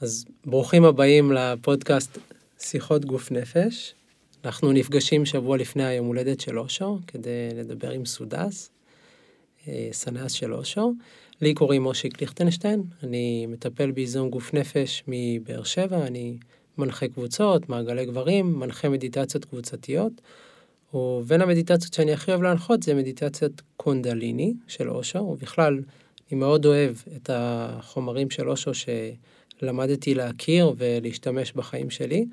אז ברוכים הבאים לפודקאסט שיחות גוף נפש. אנחנו נפגשים שבוע לפני היום הולדת של אושו כדי לדבר עם סודס, אה, סנאס של אושו. לי קוראים מושיק ליכטנשטיין, אני מטפל באיזון גוף נפש מבאר שבע, אני מנחה קבוצות, מעגלי גברים, מנחה מדיטציות קבוצתיות. ובין המדיטציות שאני הכי אוהב להנחות זה מדיטציית קונדליני של אושו, ובכלל אני מאוד אוהב את החומרים של אושו שלמדתי להכיר ולהשתמש בחיים שלי,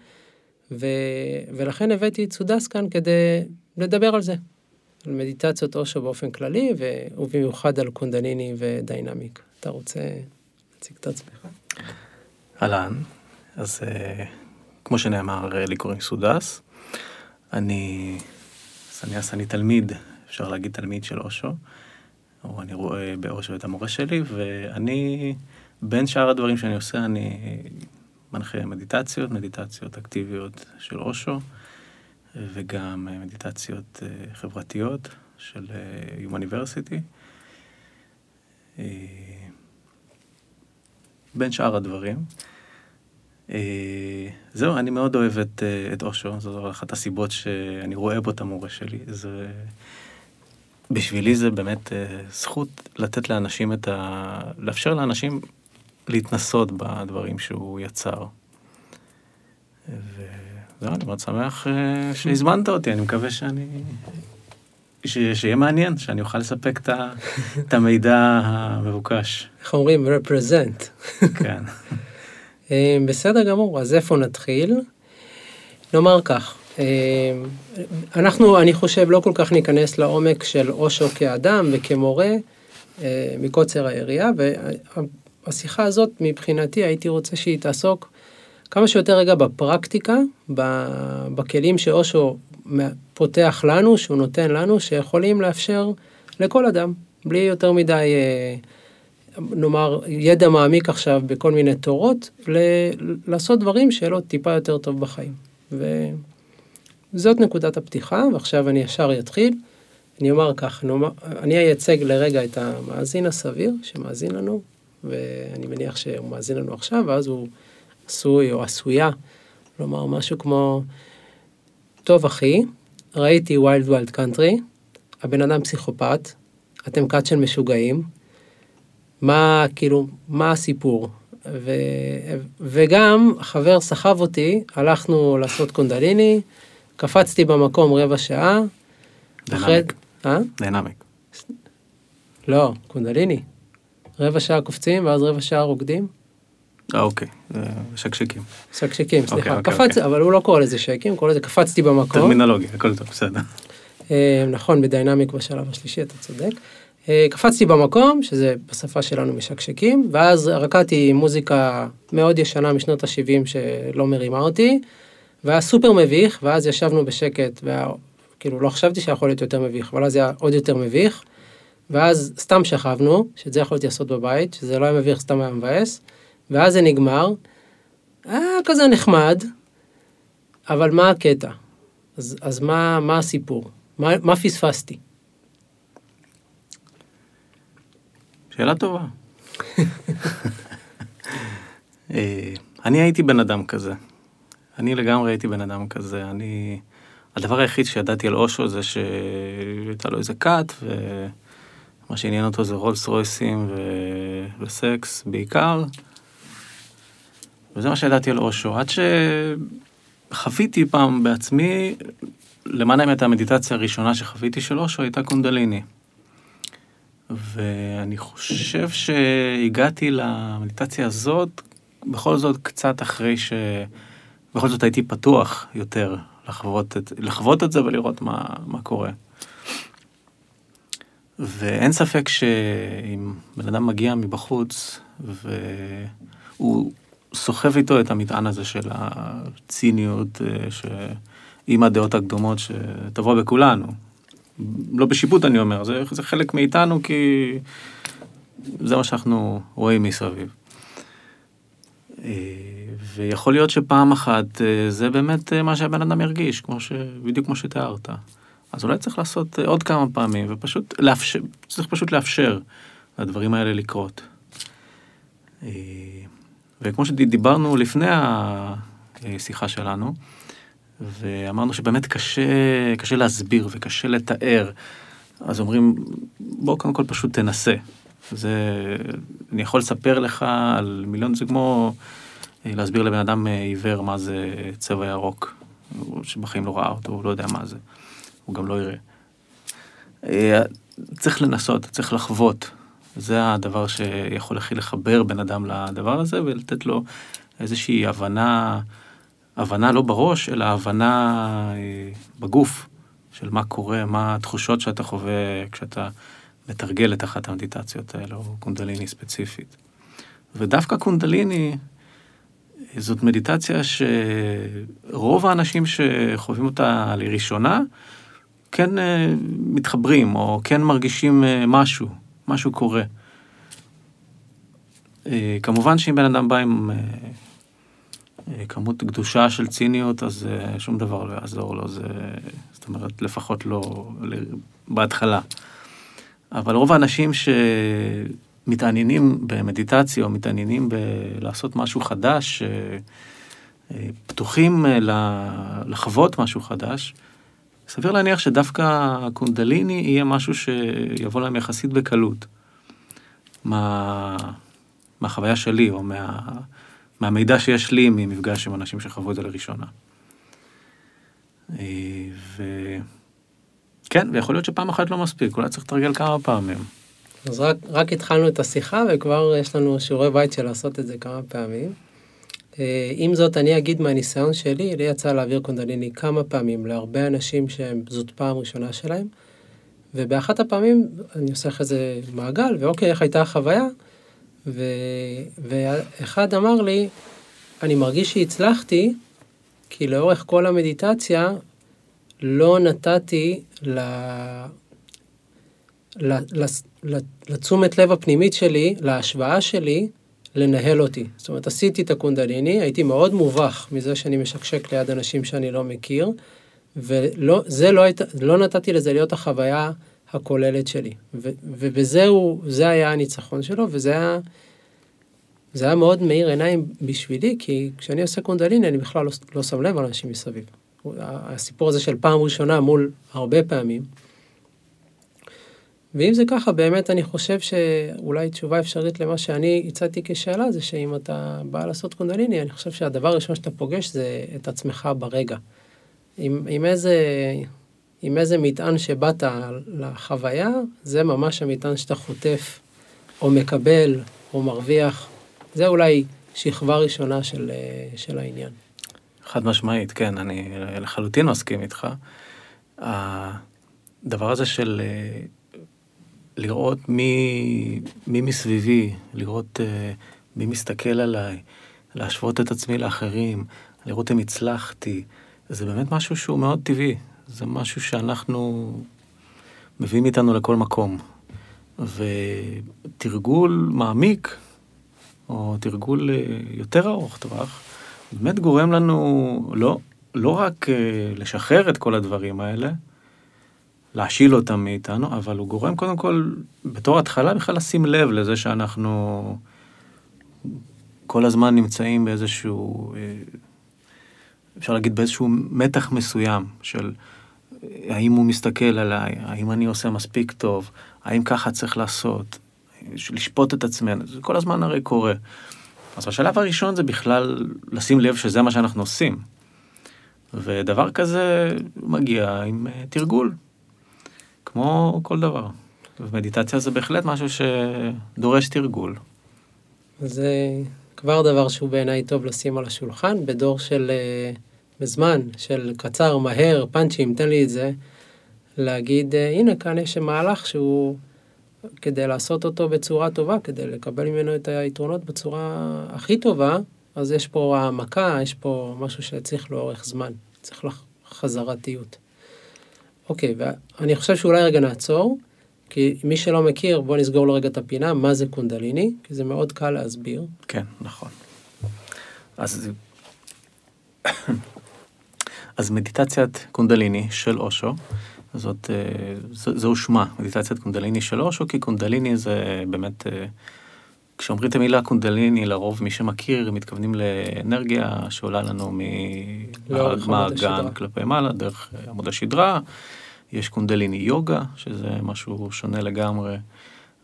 ו... ולכן הבאתי את סודס כאן כדי לדבר על זה, על מדיטציות אושו באופן כללי, ו... ובמיוחד על קונדליני ודיינמיק. אתה רוצה להציג את עצמך? אהלן, אז uh, כמו שנאמר, לי קוראים סודס. אני, אני, אני תלמיד, אפשר להגיד תלמיד של אושו. או אני רואה באושר את המורה שלי, ואני, בין שאר הדברים שאני עושה, אני מנחה מדיטציות, מדיטציות אקטיביות של אושו, וגם מדיטציות אה, חברתיות של יומניברסיטי. אה, אה, בין שאר הדברים. זהו, אני מאוד אוהב את, את אושו, זו אחת הסיבות שאני רואה בו את המורה שלי. זה בשבילי זה באמת אה, זכות לתת לאנשים את ה... לאפשר לאנשים להתנסות בדברים שהוא יצר. וזהו, אני מאוד שמח אה, שהזמנת אותי, אני מקווה שאני... ש... שיהיה מעניין, שאני אוכל לספק את. את המידע המבוקש. איך אומרים? represent. כן. אה, בסדר גמור, אז איפה נתחיל? נאמר כך, אה, אנחנו, אני חושב, לא כל כך ניכנס לעומק של אושו כאדם וכמורה מקוצר היריעה, והשיחה הזאת מבחינתי הייתי רוצה שהיא תעסוק כמה שיותר רגע בפרקטיקה, בכלים שאושו פותח לנו, שהוא נותן לנו, שיכולים לאפשר לכל אדם, בלי יותר מדי, אה, נאמר, ידע מעמיק עכשיו בכל מיני תורות, לעשות דברים שיהיה לו טיפה יותר טוב בחיים. ו... זאת נקודת הפתיחה, ועכשיו אני ישר אתחיל. אני אומר כך, אני אייצג לרגע את המאזין הסביר שמאזין לנו, ואני מניח שהוא מאזין לנו עכשיו, ואז הוא עשוי או עשויה לומר משהו כמו, טוב אחי, ראיתי Wild Wild Country, הבן אדם פסיכופת, אתם כת של משוגעים, מה, כאילו, מה הסיפור? ו, וגם חבר סחב אותי, הלכנו לעשות קונדליני, קפצתי במקום רבע שעה. Dynamic. אה? Dynamic. לא, קונדליני. רבע שעה קופצים ואז רבע שעה רוקדים. אה, אוקיי, שקשקים. שקשקים, סליחה. אוקיי, קפצתי, אוקיי. אבל הוא לא קורא לזה שקים, קורא לזה קפצתי במקום. טרמינולוגיה, הכל טוב, בסדר. אה, נכון, בדיינמיק בשלב השלישי, אתה צודק. אה, קפצתי במקום, שזה בשפה שלנו משקשקים, ואז רקדתי מוזיקה מאוד ישנה משנות ה-70 שלא מרימה אותי. והיה סופר מביך, ואז ישבנו בשקט, וכאילו לא חשבתי שיכול להיות יותר מביך, אבל אז היה עוד יותר מביך, ואז סתם שכבנו, שאת זה יכולתי לעשות בבית, שזה לא היה מביך, סתם היה מבאס, ואז זה נגמר, היה כזה נחמד, אבל מה הקטע? אז, אז מה, מה הסיפור? מה, מה פספסתי? שאלה טובה. אה, אני הייתי בן אדם כזה. אני לגמרי הייתי בן אדם כזה, אני... הדבר היחיד שידעתי על אושו זה שהייתה לו איזה קאט, ומה שעניין אותו זה רולס רויסים ו... וסקס בעיקר. וזה מה שידעתי על אושו, עד שחוויתי פעם בעצמי, למען האמת המדיטציה הראשונה שחוויתי של אושו הייתה קונדליני. ואני חושב שהגעתי למדיטציה הזאת, בכל זאת קצת אחרי ש... בכל זאת הייתי פתוח יותר לחוות את, לחוות את זה ולראות מה, מה קורה. ואין ספק שאם בן אדם מגיע מבחוץ והוא סוחב איתו את המטען הזה של הציניות, אה, ש... עם הדעות הקדומות שתבוא בכולנו. לא בשיפוט אני אומר, זה, זה חלק מאיתנו כי זה מה שאנחנו רואים מסביב. אה, ויכול להיות שפעם אחת אה, זה באמת מה שהבן אדם ירגיש, כמו ש... בדיוק כמו שתיארת. אז אולי צריך לעשות עוד כמה פעמים, ופשוט לאפשר, צריך פשוט לאפשר לדברים האלה לקרות. וכמו שדיברנו לפני השיחה שלנו, ואמרנו שבאמת קשה, קשה להסביר וקשה לתאר, אז אומרים, בוא קודם כל פשוט תנסה. זה, אני יכול לספר לך על מיליון, זה כמו אה, להסביר לבן אדם אה, עיוור מה זה צבע ירוק, שבחיים לא ראה אותו, הוא לא יודע מה זה, הוא גם לא יראה. אה, צריך לנסות, צריך לחוות. זה הדבר שיכול הכי לחבר בן אדם לדבר הזה ולתת לו איזושהי הבנה, הבנה לא בראש, אלא הבנה בגוף של מה קורה, מה התחושות שאתה חווה כשאתה לתרגל את אחת המדיטציות האלה, או קונדליני ספציפית. ודווקא קונדליני זאת מדיטציה שרוב האנשים שחווים אותה לראשונה, כן אה, מתחברים, או כן מרגישים אה, משהו, משהו קורה. אה, כמובן שאם בן אדם בא עם כמות גדושה של ציניות, אז שום דבר לא יעזור לו, זה, זאת אומרת, לפחות לא בהתחלה. אבל רוב האנשים שמתעניינים במדיטציה או מתעניינים בלעשות משהו חדש, פתוחים לחוות משהו חדש, סביר להניח שדווקא הקונדליני יהיה משהו שיבוא להם יחסית בקלות. מה... מהחוויה שלי או מה... מהמידע שיש לי ממפגש עם אנשים שחוו את זה לראשונה. ו... כן, ויכול להיות שפעם אחת לא מספיק, אולי צריך לתרגל כמה פעמים. אז רק, רק התחלנו את השיחה וכבר יש לנו שיעורי בית של לעשות את זה כמה פעמים. אה, עם זאת, אני אגיד מהניסיון שלי, לי יצא להעביר קונדליני כמה פעמים להרבה אנשים שזאת פעם ראשונה שלהם, ובאחת הפעמים אני עושה אחרי זה מעגל, ואוקיי, איך הייתה החוויה? ו... ואחד אמר לי, אני מרגיש שהצלחתי, כי לאורך כל המדיטציה לא נתתי. ל... ל... לתשומת לב הפנימית שלי, להשוואה שלי, לנהל אותי. זאת אומרת, עשיתי את הקונדליני, הייתי מאוד מובך מזה שאני משקשק ליד אנשים שאני לא מכיר, וזה לא, היית, לא נתתי לזה להיות החוויה הכוללת שלי. ו, ובזה הוא, זה היה הניצחון שלו, וזה היה, זה היה מאוד מאיר עיניים בשבילי, כי כשאני עושה קונדליני אני בכלל לא, לא שם לב על אנשים מסביב. הסיפור הזה של פעם ראשונה מול הרבה פעמים. ואם זה ככה, באמת אני חושב שאולי תשובה אפשרית למה שאני הצעתי כשאלה, זה שאם אתה בא לעשות קונדליני, אני חושב שהדבר הראשון שאתה פוגש זה את עצמך ברגע. עם, עם איזה... עם איזה מטען שבאת לחוויה, זה ממש המטען שאתה חוטף, או מקבל, או מרוויח. זה אולי שכבה ראשונה של, של העניין. חד משמעית, כן, אני לחלוטין מסכים איתך. הדבר הזה של אה, לראות מי, מי מסביבי, לראות אה, מי מסתכל עליי, להשוות את עצמי לאחרים, לראות אם הצלחתי, זה באמת משהו שהוא מאוד טבעי. זה משהו שאנחנו מביאים איתנו לכל מקום. ותרגול מעמיק, או תרגול אה, יותר ארוך טווח, באמת גורם לנו לא, לא רק uh, לשחרר את כל הדברים האלה, להשיל אותם מאיתנו, אבל הוא גורם קודם כל, בתור התחלה בכלל לשים לב לזה שאנחנו כל הזמן נמצאים באיזשהו, אה, אפשר להגיד באיזשהו מתח מסוים של האם הוא מסתכל עליי, האם אני עושה מספיק טוב, האם ככה צריך לעשות, לשפוט את עצמנו, זה כל הזמן הרי קורה. אז השלב הראשון זה בכלל לשים לב שזה מה שאנחנו עושים. ודבר כזה מגיע עם תרגול, כמו כל דבר. ומדיטציה זה בהחלט משהו שדורש תרגול. זה כבר דבר שהוא בעיניי טוב לשים על השולחן, בדור של, uh, בזמן של קצר, מהר, פאנצ'ים, תן לי את זה, להגיד, uh, הנה כאן יש מהלך שהוא כדי לעשות אותו בצורה טובה, כדי לקבל ממנו את היתרונות בצורה הכי טובה, אז יש פה העמקה, יש פה משהו שצריך לאורך זמן, צריך חזרתיות. אוקיי, ואני חושב שאולי רגע נעצור, כי מי שלא מכיר, בוא נסגור לו רגע את הפינה, מה זה קונדליני, כי זה מאוד קל להסביר. כן, נכון. אז, אז מדיטציית קונדליני של אושו, זאת, אה, זהו שמה, מדיטציית קונדליני שלוש, או כי קונדליני זה באמת אה, כשאומרים את המילה קונדליני, לרוב מי שמכיר, מתכוונים לאנרגיה שעולה לנו מהאגן השדרה. כלפי מעלה, דרך עמוד השדרה. יש קונדליני יוגה, שזה משהו שונה לגמרי.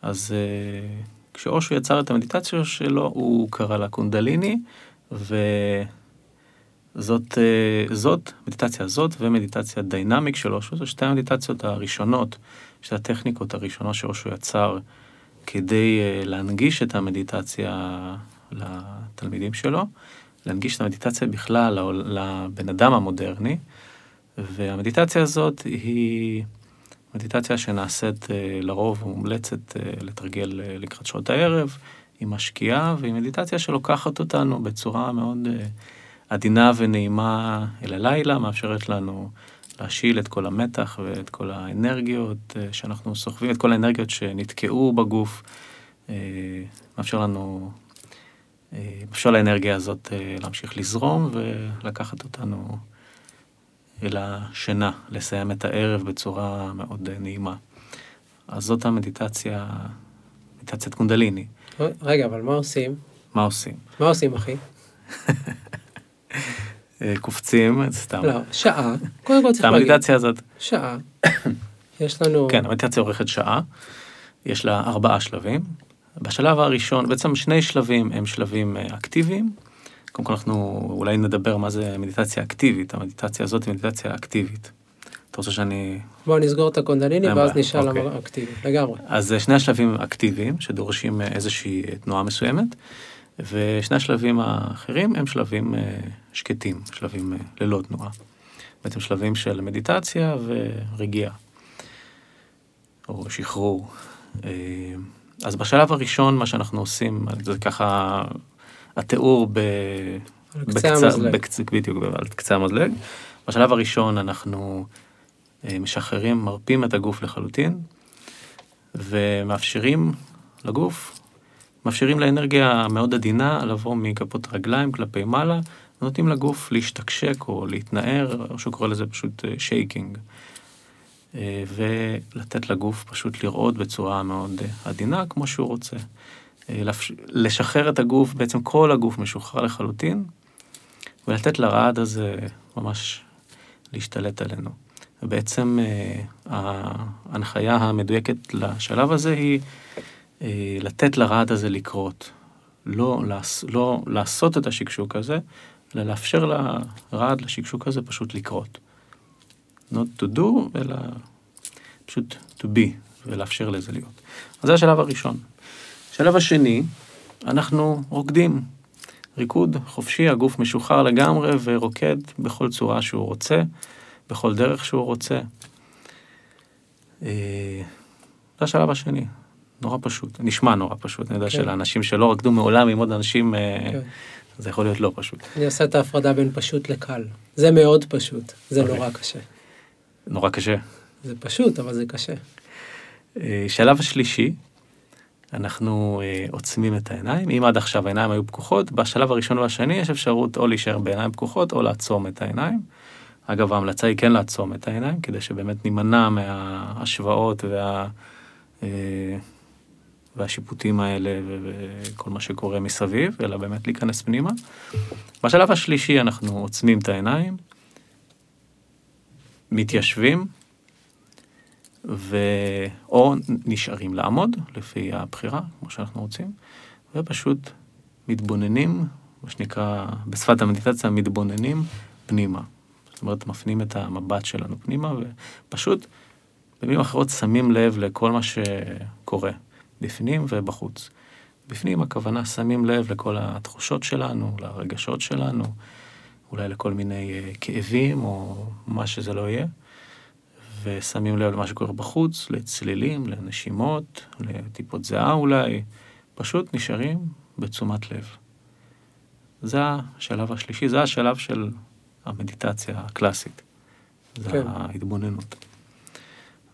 אז אה, כשאושו יצר את המדיטציה שלו, הוא קרא לה קונדליני, וזאת אה, זאת, מדיטציה הזאת ומדיטציה דיינמיק של אושו, זה שתי המדיטציות הראשונות, שתי הטכניקות הראשונות שאושו יצר כדי אה, להנגיש את המדיטציה לתלמידים שלו, להנגיש את המדיטציה בכלל לבן אדם המודרני, והמדיטציה הזאת היא מדיטציה שנעשית אה, לרוב ומומלצת אה, לתרגל אה, לקראת שעות הערב, היא משקיעה, והיא מדיטציה שלוקחת אותנו בצורה מאוד עדינה ונעימה אל הלילה, מאפשרת לנו להשיל את כל המתח ואת כל האנרגיות שאנחנו סוחבים, את כל האנרגיות שנתקעו בגוף, מאפשר לנו, מאפשר לאנרגיה הזאת להמשיך לזרום ולקחת אותנו אל השינה, לסיים את הערב בצורה מאוד נעימה. אז זאת המדיטציה, מדיטציית קונדליני. רגע, אבל מה עושים? מה עושים? מה עושים, אחי? אה, קופצים, סתם. לא, שעה. קודם כל צריך להגיד, המדיטציה הזאת, שעה. יש לנו... כן, המדיטציה אורכת שעה, יש לה ארבעה שלבים. בשלב הראשון, בעצם שני שלבים הם שלבים אה, אקטיביים. קודם כל אנחנו אולי נדבר מה זה מדיטציה אקטיבית, המדיטציה הזאת היא מדיטציה אקטיבית. אתה רוצה שאני... בואו נסגור את הקונדליני ואז בעיה, נשאל אוקיי. למה אקטיבי. לגמרי. אז אה, שני השלבים אקטיביים, שדורשים אה, איזושהי תנועה מסוימת, ושני השלבים האחרים הם שלבים אה, שקטים, שלבים אה, ללא תנועה. בעצם שלבים של מדיטציה ורגיעה, או שחרור. אה, אז בשלב הראשון, מה שאנחנו עושים, זה ככה התיאור ב... על קצה המזלג. בקצ... בדיוק, על קצה המזלג. בשלב הראשון אנחנו אה, משחררים, מרפים את הגוף לחלוטין, ומאפשרים לגוף, מאפשרים לאנרגיה מאוד עדינה לבוא מכפות הרגליים כלפי מעלה, ונותנים לגוף להשתקשק או להתנער, או שהוא קורא לזה פשוט שייקינג. ולתת לגוף פשוט לראות בצורה מאוד אה, עדינה, כמו שהוא רוצה. אה, לשחרר את הגוף, בעצם כל הגוף משוחרר לחלוטין, ולתת לרעד הזה ממש להשתלט עלינו. ובעצם אה, ההנחיה המדויקת לשלב הזה היא אה, לתת לרעד הזה לקרות. לא, לא לעשות את השקשוק הזה, אלא לאפשר לרעד, לשקשוק הזה, פשוט לקרות. not to do, אלא פשוט to be, ולאפשר לזה להיות. אז זה השלב הראשון. השלב השני, אנחנו רוקדים. ריקוד חופשי, הגוף משוחרר לגמרי ורוקד בכל צורה שהוא רוצה, בכל דרך שהוא רוצה. אה, זה השלב השני, נורא פשוט, נשמע נורא פשוט, אני יודע כן. שלאנשים שלא רקדו מעולם עם עוד אנשים, אה, כן. זה יכול להיות לא פשוט. אני עושה את ההפרדה בין פשוט לקל. זה מאוד פשוט, זה אוקיי. נורא קשה. נורא קשה. זה פשוט, אבל זה קשה. אה, שלב השלישי, אנחנו אה, עוצמים את העיניים. אם עד עכשיו העיניים היו פקוחות, בשלב הראשון והשני יש אפשרות או להישאר בעיניים פקוחות או לעצום את העיניים. אגב, ההמלצה היא כן לעצום את העיניים, כדי שבאמת נימנע מההשוואות וה, אה, והשיפוטים האלה וכל מה שקורה מסביב, אלא באמת להיכנס פנימה. בשלב השלישי אנחנו עוצמים את העיניים, מתיישבים, ו... או נשארים לעמוד, לפי הבחירה, כמו שאנחנו רוצים, ופשוט מתבוננים, מה שנקרא, בשפת המדיטציה, מתבוננים פנימה. זאת אומרת, מפנים את המבט שלנו פנימה, ופשוט, במילים אחרות, שמים לב לכל מה שקורה, בפנים ובחוץ. בפנים הכוונה שמים לב לכל התחושות שלנו, לרגשות שלנו, אולי לכל מיני אה, כאבים או מה שזה לא יהיה. ושמים לב למה שקורה בחוץ, לצלילים, לנשימות, לטיפות זיעה אולי, פשוט נשארים בתשומת לב. זה השלב השלישי, זה השלב של המדיטציה הקלאסית. זה כן. ההתבוננות.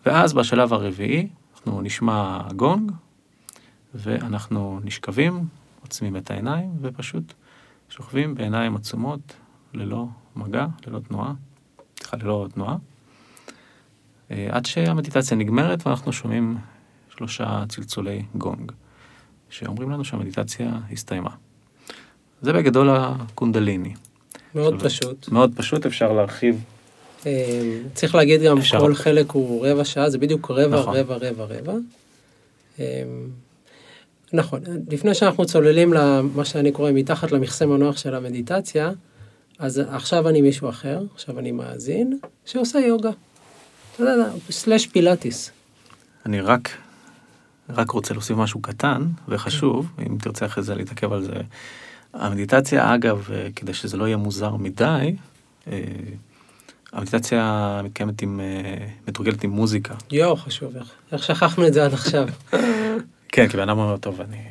ואז בשלב הרביעי, אנחנו נשמע גונג, ואנחנו נשכבים, עוצמים את העיניים, ופשוט שוכבים בעיניים עצומות, ללא מגע, ללא תנועה, סליחה, ללא תנועה. אה, עד שהמדיטציה נגמרת ואנחנו שומעים שלושה צלצולי גונג. שאומרים לנו שהמדיטציה הסתיימה. זה בגדול הקונדליני. מאוד עכשיו, פשוט. מאוד פשוט, אפשר להרחיב. אה, צריך להגיד גם, אפשר. כל חלק הוא רבע שעה, זה בדיוק רבע, נכון. רבע, רבע, רבע. אה, נכון, לפני שאנחנו צוללים למה שאני קורא מתחת למכסה מנוח של המדיטציה, אז עכשיו אני מישהו אחר, עכשיו אני מאזין, שעושה יוגה. אתה יודע, סלאש פילאטיס. אני רק, רק רוצה להוסיף משהו קטן וחשוב, אם תרצה אחרי זה להתעכב על זה. המדיטציה, אגב, אה, כדי שזה לא יהיה מוזר מדי, אה, המדיטציה מתקיימת עם, אה, מתורגלת עם מוזיקה. יואו, חשוב, איך, איך שכחנו את זה עד עכשיו. כן, כי בן אדם אומר, טוב, אני...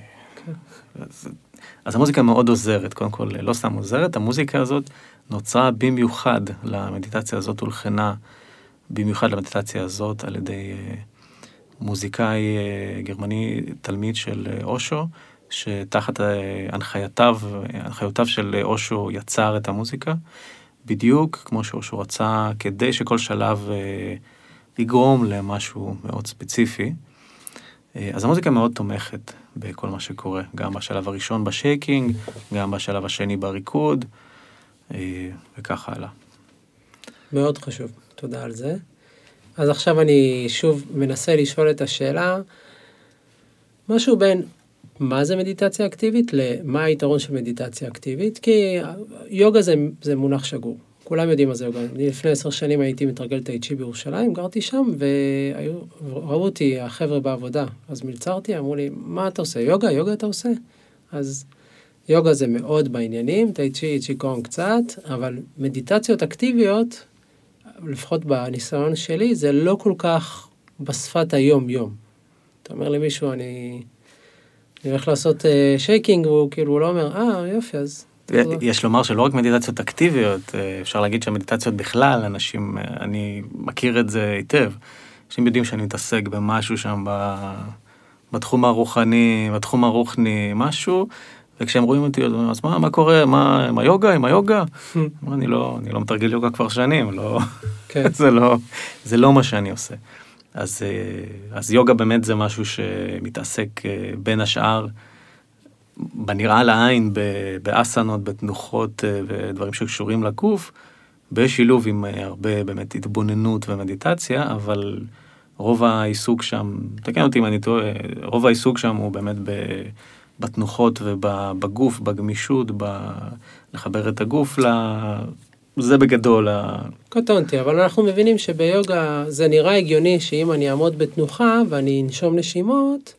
אז, אז המוזיקה מאוד עוזרת, קודם כל, לא סתם עוזרת, המוזיקה הזאת נוצרה במיוחד למדיטציה הזאת, הולחנה במיוחד למדיטציה הזאת על ידי אה, מוזיקאי אה, גרמני, תלמיד של אה, אושו, שתחת הנחייתיו, הנחיותיו של אושו יצר את המוזיקה, בדיוק כמו שאושו רצה, כדי שכל שלב יגרום למשהו מאוד ספציפי. אז המוזיקה מאוד תומכת בכל מה שקורה, גם בשלב הראשון בשייקינג, גם בשלב השני בריקוד, וכך הלאה. מאוד חשוב, תודה על זה. אז עכשיו אני שוב מנסה לשאול את השאלה, משהו בין מה זה מדיטציה אקטיבית למה היתרון של מדיטציה אקטיבית, כי יוגה זה, זה מונח שגור. כולם יודעים מה זה יוגה. אני לפני עשר שנים הייתי מתרגל טאי צ'י בירושלים, גרתי שם, וראו אותי החבר'ה בעבודה. אז מלצרתי, אמרו לי, מה אתה עושה? יוגה? יוגה אתה עושה? אז יוגה זה מאוד בעניינים, טאי צ'י, צ'י קונג קצת, אבל מדיטציות אקטיביות, לפחות בניסיון שלי, זה לא כל כך בשפת היום-יום. אתה אומר למישהו, אני, אני הולך לעשות אה, שייקינג, והוא כאילו לא אומר, אה, יופי, אז... תחזור." יש לומר שלא רק מדיטציות אקטיביות, אה, אפשר להגיד שהמדיטציות בכלל, אנשים, אה, אני מכיר את זה היטב. אנשים יודעים שאני מתעסק במשהו שם ב, בתחום הרוחני, בתחום הרוחני, משהו, וכשהם רואים אותי, אז אומרים, אז מה, מה קורה, מה, עם היוגה, עם היוגה? אני לא, אני לא מתרגל יוגה כבר שנים, לא, כן. זה לא, זה לא מה שאני עושה. אז, אה, אז יוגה באמת זה משהו שמתעסק אה, בין השאר בנראה לעין, באסנות, בתנוחות אה, ודברים שקשורים לגוף, בשילוב עם הרבה באמת התבוננות ומדיטציה, אבל רוב העיסוק שם, תקן אותי אם אני טועה, רוב העיסוק שם הוא באמת ב- בתנוחות ובגוף, בגמישות, ב- לחבר את הגוף ל... זה בגדול, ה- קטונתי, אבל אנחנו מבינים שביוגה זה נראה הגיוני שאם אני אעמוד בתנוחה ואני אנשום נשימות,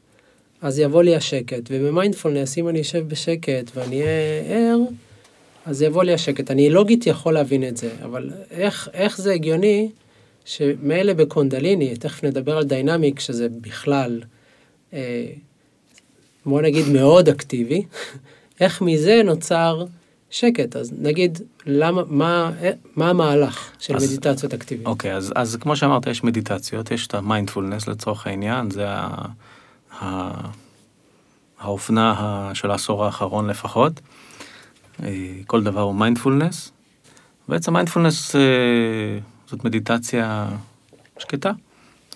אז יבוא לי השקט. ובמיינדפולנס, אם אני אשב בשקט ואני אהיה ער, אז יבוא לי השקט. אני לוגית יכול להבין את זה, אבל איך, איך זה הגיוני שמילא בקונדליני, תכף נדבר על דיינמיק, שזה בכלל, אה, בוא נגיד מאוד אקטיבי, איך מזה נוצר שקט? אז נגיד, למה, מה, מה המהלך של אז- מדיטציות אקטיביות? אוקיי, אז, אז כמו שאמרת, יש מדיטציות, יש את המיינדפולנס לצורך העניין, זה ה, ה, האופנה ה- של העשור האחרון לפחות. אה, כל דבר הוא מיינדפולנס. בעצם מיינדפולנס אה, זאת מדיטציה שקטה,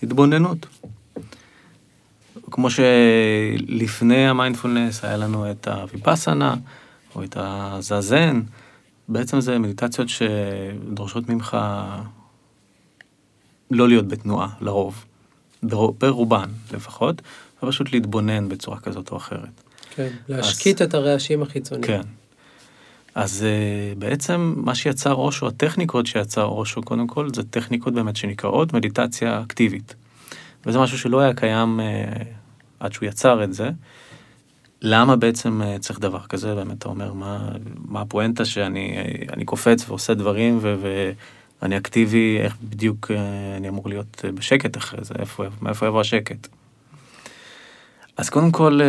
התבוננות. כמו שלפני המיינדפולנס היה לנו את הוויפאסנה, או את הזזן, בעצם זה מדיטציות שדורשות ממך לא להיות בתנועה, לרוב, ברוב- ברובן לפחות, ופשוט להתבונן בצורה כזאת או אחרת. כן, להשקיט את הרעשים החיצוניים. כן. אז uh, בעצם מה שיצר אושו, הטכניקות שיצר אושו קודם כל, זה טכניקות באמת שנקראות מדיטציה אקטיבית. וזה משהו שלא היה קיים uh, עד שהוא יצר את זה. למה בעצם uh, צריך דבר כזה? באמת אתה אומר, מה, מה הפואנטה שאני אני קופץ ועושה דברים ו, ואני אקטיבי, איך בדיוק אני אמור להיות בשקט אחרי זה, איפה, מאיפה יבוא השקט? אז קודם כל,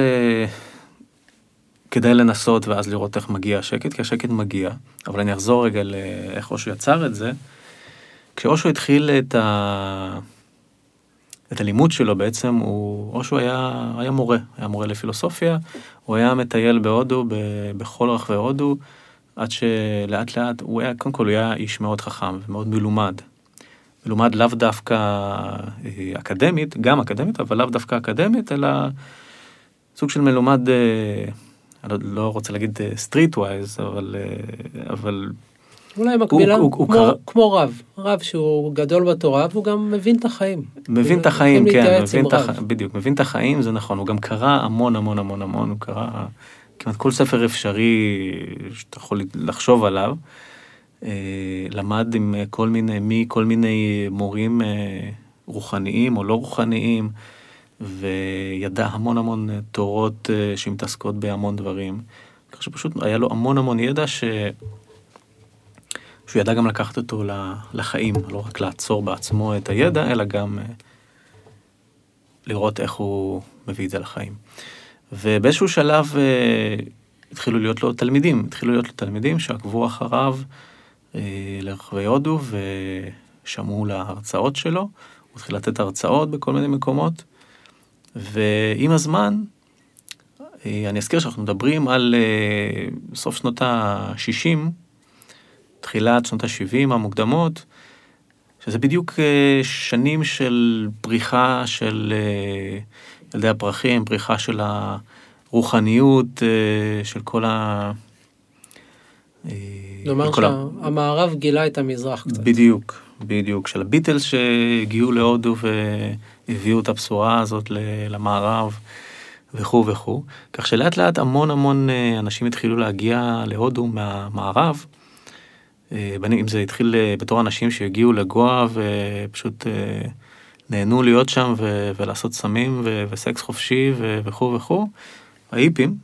כדאי לנסות ואז לראות איך מגיע השקט, כי השקט מגיע, אבל אני אחזור רגע לאיך אושו יצר את זה. כשאושו התחיל את, ה... את הלימוד שלו בעצם, הוא... אושו היה, היה מורה, היה מורה לפילוסופיה, הוא היה מטייל בהודו, ב... בכל רחבי הודו, עד שלאט לאט, הוא היה, קודם כל הוא היה איש מאוד חכם ומאוד מלומד. מלומד לאו דווקא אה, אקדמית, גם אקדמית, אבל לאו דווקא אקדמית, אלא סוג של מלומד, אה, אני לא- רוצה להגיד street wise, אבל, אה, אבל אולי מקבילה, הוא- הוא כמו, קרא- כמו רב, רב שהוא גדול בתורה והוא גם מבין את החיים. מבין את יכולים החיים, כן, מבין את. החיים, בדיוק, מבין את החיים, זה נכון, הוא גם קרא המון המון המון המון, הוא קרא כמעט כל ספר אפשרי שאתה יכול לחשוב עליו, אה, למד עם אה, כל מיני, מכל מיני מורים אה, רוחניים או לא רוחניים, וידע המון המון תורות שמתעסקות בהמון דברים, כך שפשוט היה לו המון המון ידע ש... שהוא ידע גם לקחת אותו לחיים, לא רק לעצור בעצמו את הידע, אלא גם אה, לראות איך הוא מביא את זה לחיים. ובאיזשהו שלב אה, התחילו להיות לו תלמידים, התחילו להיות לו תלמידים שעקבו אחריו אה, לרחבי הודו ושמעו להרצאות שלו, הוא התחיל לתת הרצאות בכל מיני מקומות, ועם הזמן, אני אזכיר שאנחנו מדברים על סוף שנות ה-60, תחילת שנות ה-70 המוקדמות, שזה בדיוק אה, שנים של פריחה של אה, ילדי הפרחים, פריחה של הרוחניות, אה, של כל ה... נאמר כל ה- שהמערב גילה את המזרח קצת. בדיוק, בדיוק, של הביטלס שהגיעו להודו והביאו את הבשורה הזאת למערב וכו' וכו', כך שלאט לאט המון המון אנשים התחילו להגיע להודו מהמערב, אם זה התחיל אה, בתור אנשים שהגיעו לגואה ופשוט אה, נהנו להיות שם ו- ולעשות סמים ו- וסקס חופשי ו- וכו' וכו', ההיפים.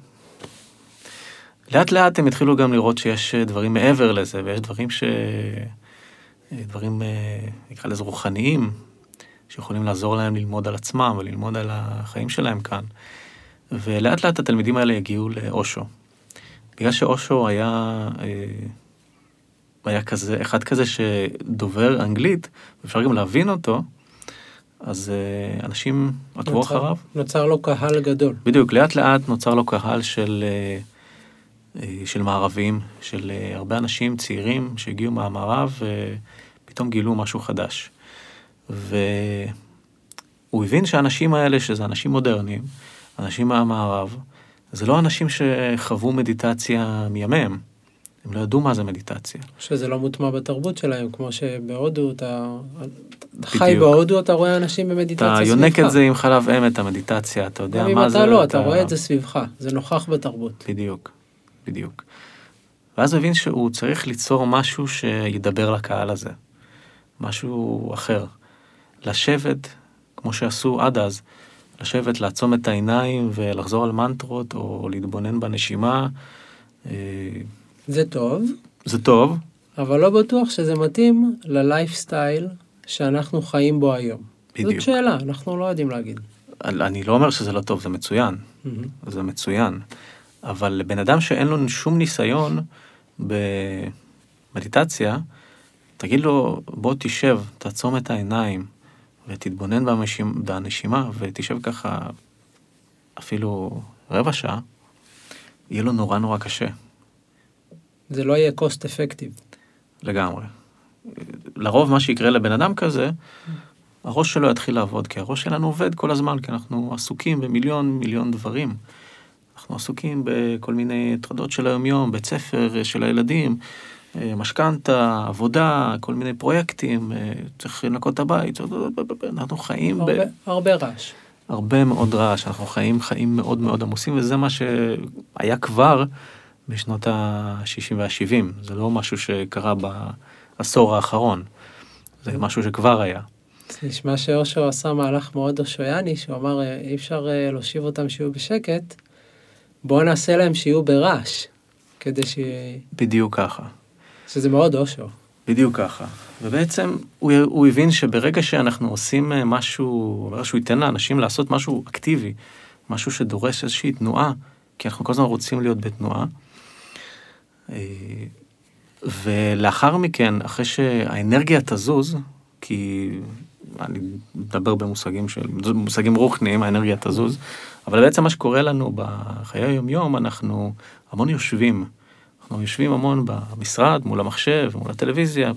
לאט לאט הם התחילו גם לראות שיש אה, דברים מעבר לזה ויש דברים ש... דברים, אה, נקרא לזה רוחניים, שיכולים לעזור להם ללמוד על עצמם וללמוד על החיים שלהם כאן. ולאט לאט התלמידים האלה הגיעו לאושו. בגלל שאושו היה, אה, היה כזה, אחד כזה שדובר אנגלית, אפשר גם להבין אותו, אז אה, אנשים עקבו נוצר- אחריו. נוצר לו קהל גדול. בדיוק, לאט לאט נוצר לו קהל של, אה, אה, של מערבים, של הרבה אנשים צעירים שהגיעו מהמערב ופתאום גילו משהו חדש. והוא הבין שהאנשים האלה, שזה אנשים מודרניים, אנשים מהמערב, זה לא אנשים שחוו מדיטציה מימיהם. הם לא ידעו מה זה מדיטציה. שזה לא מוטמע בתרבות שלהם, כמו שבהודו אתה... אתה חי בדיוק. בהודו, אתה רואה אנשים במדיטציה אתה סביבך. יונק את זה עם חלב אם, את המדיטציה, אתה יודע גם אם מה זה. אתה לא, אתה רואה את זה סביבך, זה נוכח בתרבות. בדיוק, בדיוק. ואז הבין שהוא צריך ליצור משהו שידבר לקהל הזה, משהו אחר. לשבת, כמו שעשו עד אז, לשבת, לעצום את העיניים ולחזור על מנטרות או להתבונן בנשימה. זה טוב, זה טוב, אבל לא בטוח שזה מתאים ללייפסטייל שאנחנו חיים בו היום. בדיוק. זאת שאלה, אנחנו לא יודעים להגיד. אני לא אומר שזה לא טוב, זה מצוין, מהמם. זה מצוין. אבל לבן אדם שאין לו שום ניסיון במדיטציה, תגיד לו, בוא תשב, תעצום את העיניים ותתבונן בנשימה, בנשימה ותשב ככה אפילו רבע שעה, יהיה לו נורא נורא קשה, זה לא יהיה cost effective. לגמרי. לרוב מה שיקרה לבן אדם כזה, הראש שלו יתחיל לעבוד, כי הראש שלנו עובד כל הזמן, כי אנחנו עסוקים במיליון מיליון דברים. אנחנו עסוקים בכל מיני הטרדות של היומיום, בית ספר של הילדים, אה, משכנתה, עבודה, כל מיני פרויקטים, אה, צריך לנקות את הבית, אנחנו חיים ב... הרבה, הרבה רעש. הרבה מאוד רעש, אנחנו חיים חיים מאוד מאוד עמוסים, וזה מה שהיה כבר בשנות ה-60 וה-70, זה לא משהו שקרה בעשור האחרון, זה משהו שכבר היה. זה נשמע שאושו עשה מהלך מאוד אושויאני, שהוא אמר אה, אי אפשר אה, להושיב אותם שיהיו בשקט, בואו נעשה להם שיהיו ברעש, כדי ש... בדיוק ככה. שזה מאוד אושו. בדיוק ככה. ובעצם הוא, הוא הבין שברגע שאנחנו עושים אה, משהו, ברגע שהוא ייתן לאנשים לעשות משהו אקטיבי, משהו שדורש איזושהי תנועה, כי אנחנו כל הזמן רוצים להיות בתנועה, ולאחר מכן, אחרי שהאנרגיה תזוז, כי אני מדבר במושגים של, מושגים רוחניים, האנרגיה תזוז, אבל בעצם מה שקורה לנו בחיי היום-יום, אנחנו המון יושבים. אנחנו יושבים המון במשרד, מול המחשב, מול הטלוויזיה.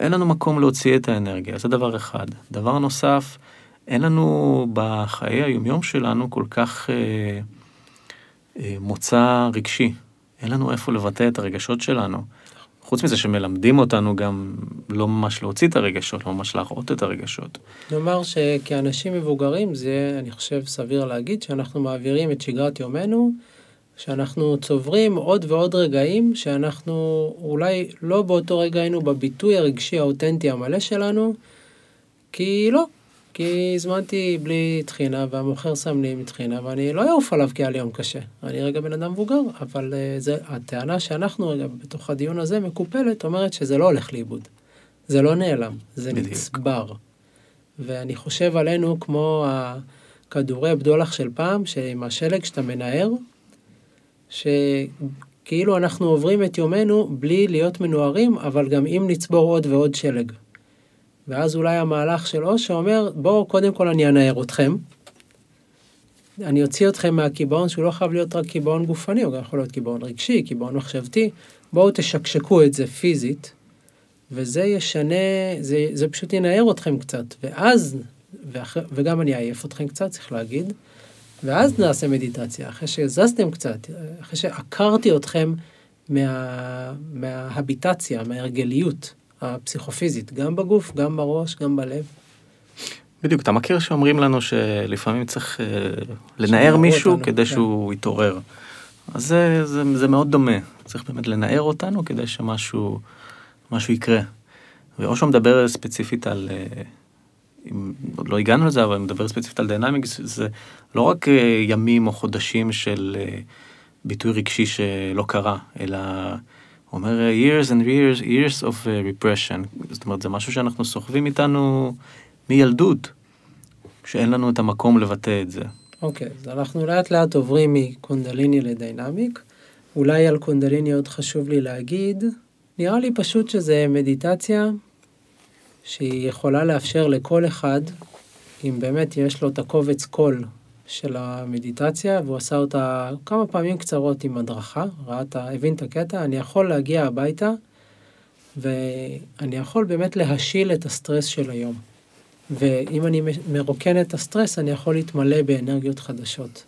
אין לנו מקום להוציא את האנרגיה, זה דבר אחד. דבר נוסף, אין לנו בחיי היומיום שלנו כל כך אה, אה, מוצא רגשי. אין לנו איפה לבטא את הרגשות שלנו. חוץ מזה שמלמדים אותנו גם לא ממש להוציא את הרגשות, לא ממש להראות את הרגשות. נאמר שכאנשים מבוגרים זה, אני חושב, סביר להגיד שאנחנו מעבירים את שגרת יומנו, שאנחנו צוברים עוד ועוד רגעים שאנחנו אולי לא באותו רגע היינו בביטוי הרגשי האותנטי המלא שלנו, כי לא, כי הזמנתי בלי טחינה והמוכר שם לי עם טחינה ואני לא אעוף עליו כי היה לי יום קשה. אני רגע בן אדם מבוגר, אבל uh, זה, הטענה שאנחנו רגע בתוך הדיון הזה מקופלת אומרת שזה לא הולך לאיבוד. זה לא נעלם, זה בדיוק. נצבר. ואני חושב עלינו כמו הכדורי בדולח של פעם, שעם השלג שאתה מנער, שכאילו אנחנו עוברים את יומנו בלי להיות מנוערים, אבל גם אם נצבור עוד ועוד שלג. ואז אולי המהלך של אושה אומר, בואו קודם כל אני אנער אתכם. אני אוציא אתכם מהקיבעון שהוא לא חייב להיות רק קיבעון גופני, הוא גם יכול להיות קיבעון רגשי, קיבעון מחשבתי. בואו תשקשקו את זה פיזית, וזה ישנה, זה, זה פשוט ינער אתכם קצת. ואז, ואח, וגם אני אעייף אתכם קצת, צריך להגיד, ואז נעשה מדיטציה, אחרי שהזזתם קצת, אחרי שעקרתי אתכם מה, מההביטציה, מההרגליות. הפסיכופיזית, גם בגוף, גם בראש, גם בלב. בדיוק, אתה מכיר שאומרים לנו שלפעמים צריך uh, לנער מישהו אותנו, כדי כן. שהוא יתעורר. אז זה, זה, זה מאוד דומה, צריך באמת לנער אותנו כדי שמשהו משהו יקרה. ואושו מדבר ספציפית על, uh, אם עוד לא הגענו לזה, אבל מדבר ספציפית על דיינמיקס, זה לא רק uh, ימים או חודשים של ביטוי רגשי שלא קרה, אלא... אומר years and years, years of uh, repression, זאת אומרת זה משהו שאנחנו סוחבים איתנו מילדות, שאין לנו את המקום לבטא את זה. אוקיי, okay, אז אנחנו לאט לאט עוברים מקונדליני לדיינמיק. אולי על קונדליני עוד חשוב לי להגיד, נראה לי פשוט שזה מדיטציה שהיא יכולה לאפשר לכל אחד, אם באמת יש לו את הקובץ קול של המדיטציה, והוא עשה אותה כמה פעמים קצרות עם הדרכה, ראה את ה... הבין את הקטע, אני יכול להגיע הביתה, ואני יכול באמת להשיל את הסטרס של היום. ואם אני מרוקן את הסטרס, אני יכול להתמלא באנרגיות חדשות.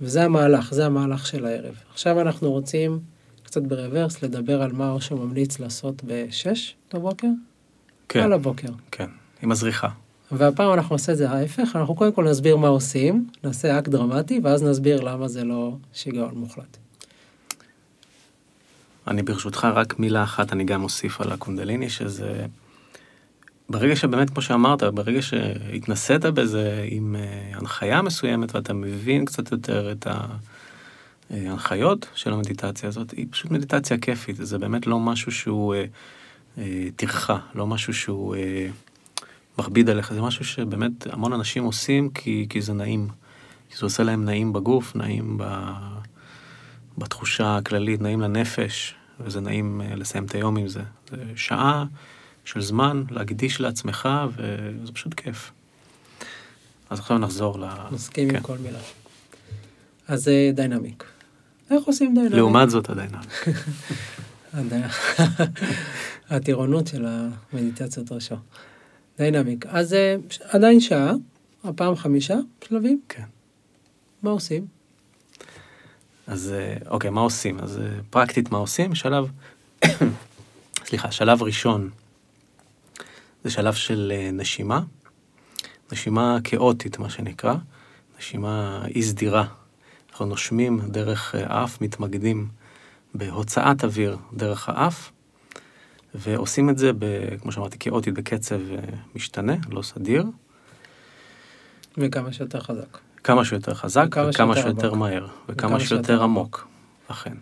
וזה המהלך, זה המהלך של הערב. עכשיו אנחנו רוצים, קצת ברוורס, לדבר על מה אושו ממליץ לעשות בשש בבוקר? כן. על הבוקר. כן, עם הזריחה. והפעם אנחנו נעשה את זה ההפך, אנחנו קודם כל נסביר מה עושים, נעשה אקט דרמטי, ואז נסביר למה זה לא שיגעון מוחלט. אני ברשותך רק מילה אחת, אני גם אוסיף על הקונדליני, שזה... ברגע שבאמת, כמו שאמרת, ברגע שהתנסית בזה עם uh, הנחיה מסוימת ואתה מבין קצת יותר את ההנחיות של המדיטציה הזאת, היא פשוט מדיטציה כיפית, זה באמת לא משהו שהוא uh, uh, טרחה, לא משהו שהוא... Uh, מכביד עליך, זה משהו שבאמת המון אנשים עושים כי, כי זה נעים. כי זה עושה להם נעים בגוף, נעים ב, בתחושה הכללית, נעים לנפש, וזה נעים אה, לסיים את היום עם זה. זה שעה של זמן להקדיש לעצמך, וזה פשוט כיף. אז עכשיו נחזור ל... מסכים כן. עם כל מילה. אז אה, Dynamic. איך עושים Dynamic? לעומת זאת ה Dynamic. הטירונות של המדיטציות אושו. Dynamic. אז אה, עדיין שעה, הפעם חמישה שלבים. כן. מה עושים? אז אה, אוקיי, מה עושים? אז אה, פרקטית מה עושים? שלב, סליחה, שלב ראשון זה שלב של נשימה, נשימה כאוטית מה שנקרא, נשימה אי סדירה. אנחנו נושמים דרך האף, מתמקדים בהוצאת אוויר דרך האף, ועושים את זה, ב, כמו שאמרתי, כאוטית בקצב אה, משתנה, לא סדיר. וכמה שיותר חזק. כמה שיותר חזק, וכמה, וכמה שיותר, שיותר מהר, וכמה, וכמה שיותר עמוק, אכן.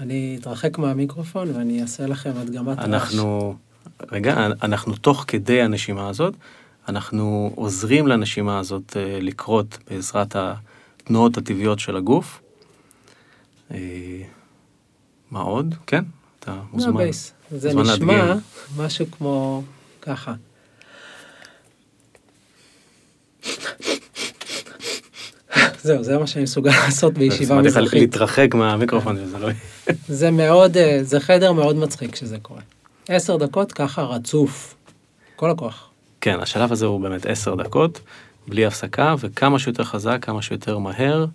אני אתרחק מהמיקרופון ואני אעשה לכם הדגמת רעש. אנחנו, רגע, אנחנו תוך כדי הנשימה הזאת, אנחנו עוזרים לנשימה הזאת אה, לקרות בעזרת התנועות הטבעיות של הגוף. אה, מה עוד? כן, אתה מוזמן. זה הבייס. זה נשמע משהו כמו ככה. זהו, זה מה שאני מסוגל לעשות בישיבה מזרחית. להתרחק מהמיקרופון, זה לא... זה מאוד, אה, זה חדר מאוד מצחיק כשזה קורה. עשר דקות ככה רצוף, כל הכוח. כן, השלב הזה הוא באמת עשר דקות. בלי הפסקה, וכמה שיותר חזק, כמה שיותר מהר.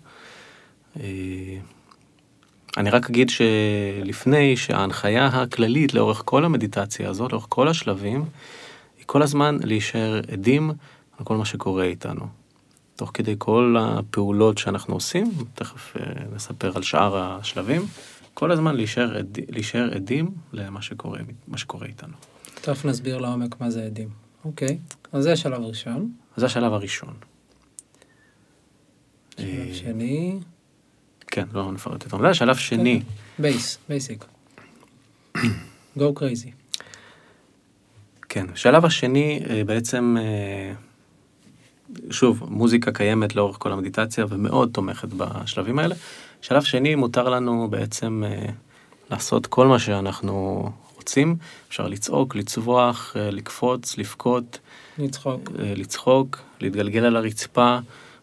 אני רק אגיד שלפני שההנחיה הכללית לאורך כל המדיטציה הזאת, לאורך כל השלבים, היא כל הזמן להישאר עדים על כל מה שקורה איתנו. תוך כדי כל הפעולות שאנחנו עושים, תכף אה, נספר על שאר השלבים, כל הזמן להישאר, עד, להישאר עדים למה שקורה, שקורה איתנו. תכף נסביר לעומק מה זה עדים. אוקיי, אז זה השלב הראשון. זה השלב הראשון. שלב אה, שני, כן, לא נפרט יותר מדי. שלב שני, base, basic. go crazy. כן, השלב השני אה, בעצם, אה, שוב, מוזיקה קיימת לאורך כל המדיטציה ומאוד תומכת בשלבים האלה. שלב שני, מותר לנו בעצם אה, לעשות כל מה שאנחנו רוצים. אפשר לצעוק, לצווח, אה, לקפוץ, לבכות, לצחוק. לצחוק, להתגלגל על הרצפה,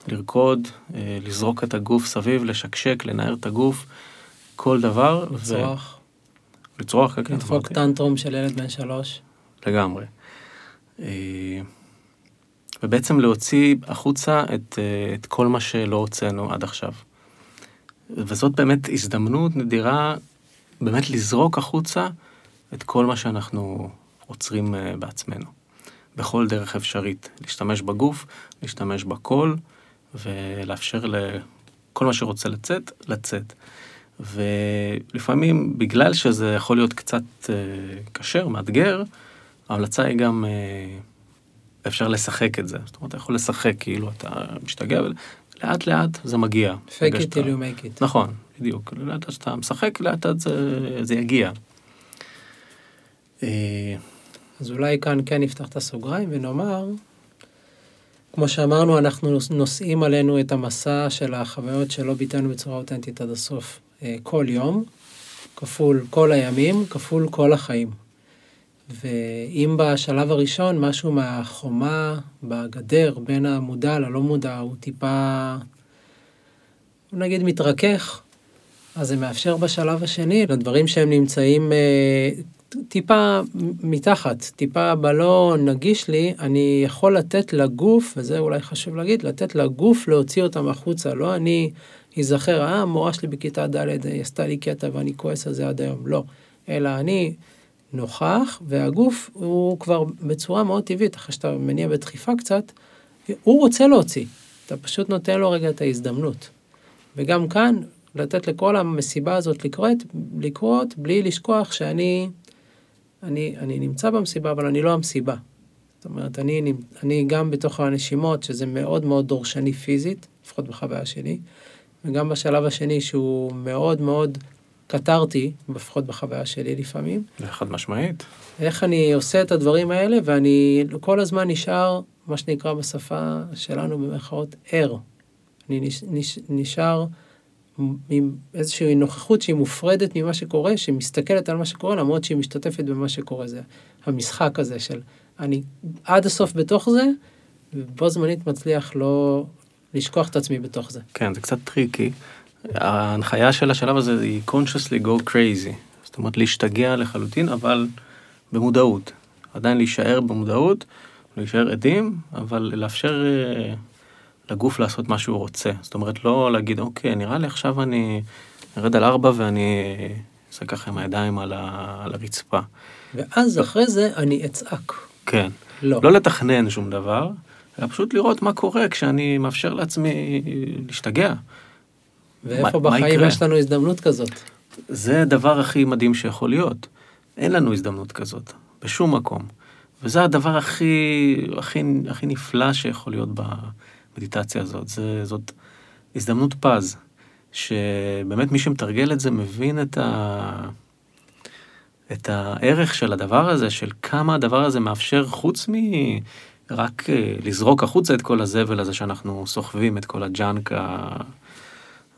לרקוד, אה, לזרוק את הגוף סביב, לשקשק, לנער את הגוף, כל דבר. ו- לצרוח. לצרוח, כן, כן, לדפוק. טנטרום של ילד בן שלוש. לגמרי. אה, ובעצם להוציא החוצה את, אה, את כל מה שלא הוצאנו עד עכשיו. וזאת באמת הזדמנות נדירה באמת לזרוק החוצה את כל מה שאנחנו עוצרים בעצמנו. בכל דרך אפשרית. להשתמש בגוף, להשתמש בקול, ולאפשר לכל מה שרוצה לצאת, לצאת. ולפעמים, בגלל שזה יכול להיות קצת אה, או מאתגר, ההמלצה היא גם, אה, אפשר לשחק את זה. זאת אומרת, אתה יכול לשחק כאילו אתה משתגע, ולאט לאט זה מגיע. fake it till you make it. נכון, בדיוק. לאט לאט שאתה משחק, לאט לאט זה, זה יגיע. אה, אז אולי כאן כן נפתח את הסוגריים ונאמר, כמו שאמרנו, אנחנו נושאים עלינו את המסע של החוויות שלא ביטאנו בצורה אותנטית עד הסוף אה, כל יום, כפול כל הימים, כפול כל החיים. ואם בשלב הראשון משהו מהחומה בגדר בין המודע ללא מודע הוא טיפה, נגיד, מתרכך, אז זה מאפשר בשלב השני לדברים שהם נמצאים אה, טיפה מתחת, טיפה בלא נגיש לי, אני יכול לתת לגוף, וזה אולי חשוב להגיד, לתת לגוף להוציא אותם החוצה, לא אני אזכר, אה, המורה שלי בכיתה ד' עשתה לי קטע ואני כועס על זה עד היום, לא, אלא אני נוכח, והגוף הוא כבר בצורה מאוד טבעית, אחרי שאתה מניע בדחיפה קצת, הוא רוצה להוציא, אתה פשוט נותן לו רגע את ההזדמנות. וגם כאן, לתת לכל המסיבה הזאת לקרות, לקרות בלי לשכוח שאני אני, אני נמצא במסיבה, אבל אני לא המסיבה. זאת אומרת, אני, אני גם בתוך הנשימות, שזה מאוד מאוד דורשני פיזית, לפחות בחוויה שלי, וגם בשלב השני, שהוא מאוד מאוד קטרתי, לפחות בחוויה שלי לפעמים. חד משמעית. איך אני עושה את הדברים האלה, ואני כל הזמן נשאר, מה שנקרא בשפה שלנו במרכאות, ער. אני נש, נש, נשאר עם איזושהי נוכחות שהיא מופרדת ממה שקורה, שהיא מסתכלת על מה שקורה, למרות שהיא משתתפת במה שקורה. זה המשחק הזה של אני עד הסוף בתוך זה, ובו זמנית מצליח לא לשכוח את עצמי בתוך זה. כן, זה קצת טריקי. ההנחיה של השלב הזה היא consciously go crazy. זאת אומרת, להשתגע לחלוטין, אבל במודעות. עדיין להישאר במודעות, להישאר עדים, אבל לאפשר אה, לגוף לעשות מה שהוא רוצה. זאת אומרת, לא להגיד, אוקיי, נראה לי עכשיו אני ארד על ארבע ואני אעשה ככה עם הידיים על, ה, על הרצפה. ואז אחרי זה אני אצעק. כן. לא. לא לתכנן שום דבר, אלא פשוט לראות מה קורה כשאני מאפשר לעצמי להשתגע. ואיפה מה- מה בחיים יקרה? יש לנו הזדמנות כזאת? זה הדבר הכי מדהים שיכול להיות. אין לנו הזדמנות כזאת, בשום מקום. וזה הדבר הכי, הכי, הכי נפלא שיכול להיות במדיטציה הזאת. זה, זאת הזדמנות פז, שבאמת מי שמתרגל את זה מבין את, ה, את הערך של הדבר הזה, של כמה הדבר הזה מאפשר, חוץ מרק אה, לזרוק החוצה את כל הזבל הזה שאנחנו סוחבים, את כל הג'אנק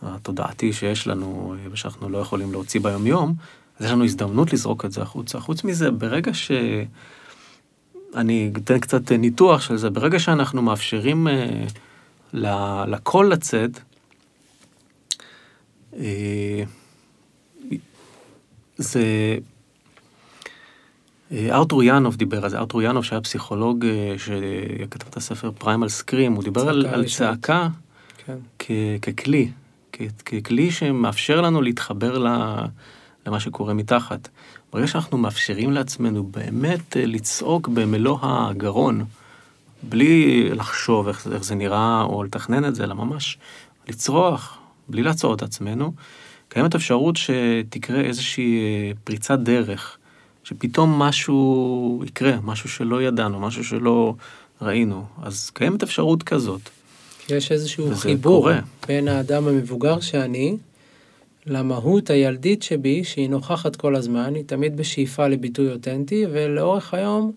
התודעתי שיש לנו אה, ושאנחנו לא יכולים להוציא ביומיום, אז יש לנו הזדמנות לזרוק את זה החוצה. חוץ מזה, ברגע ש... אני אתן קצת ניתוח של זה, ברגע שאנחנו מאפשרים אה, לקול לצאת, אה, זה... אה, ארתור יאנוב דיבר על זה, ארתור יאנוב שהיה פסיכולוג אה, שכתב את הספר פריימל סקרים, הוא דיבר על, על. צעקה כן. כ, ככלי, כ, ככלי שמאפשר לנו להתחבר ל, למה שקורה מתחת. ברגע שאנחנו מאפשרים לעצמנו באמת לצעוק במלוא הגרון, בלי לחשוב איך, איך זה נראה או לתכנן את זה, אלא ממש לצרוח, בלי לעצור את עצמנו, קיימת אפשרות שתקרה איזושהי אה, פריצת דרך, שפתאום משהו יקרה, משהו שלא ידענו, משהו שלא ראינו. אז קיימת אפשרות כזאת. יש איזשהו חיבור קורה. בין האדם המבוגר שאני למהות הילדית שבי, שהיא נוכחת כל הזמן, היא תמיד בשאיפה לביטוי אותנטי, ולאורך היום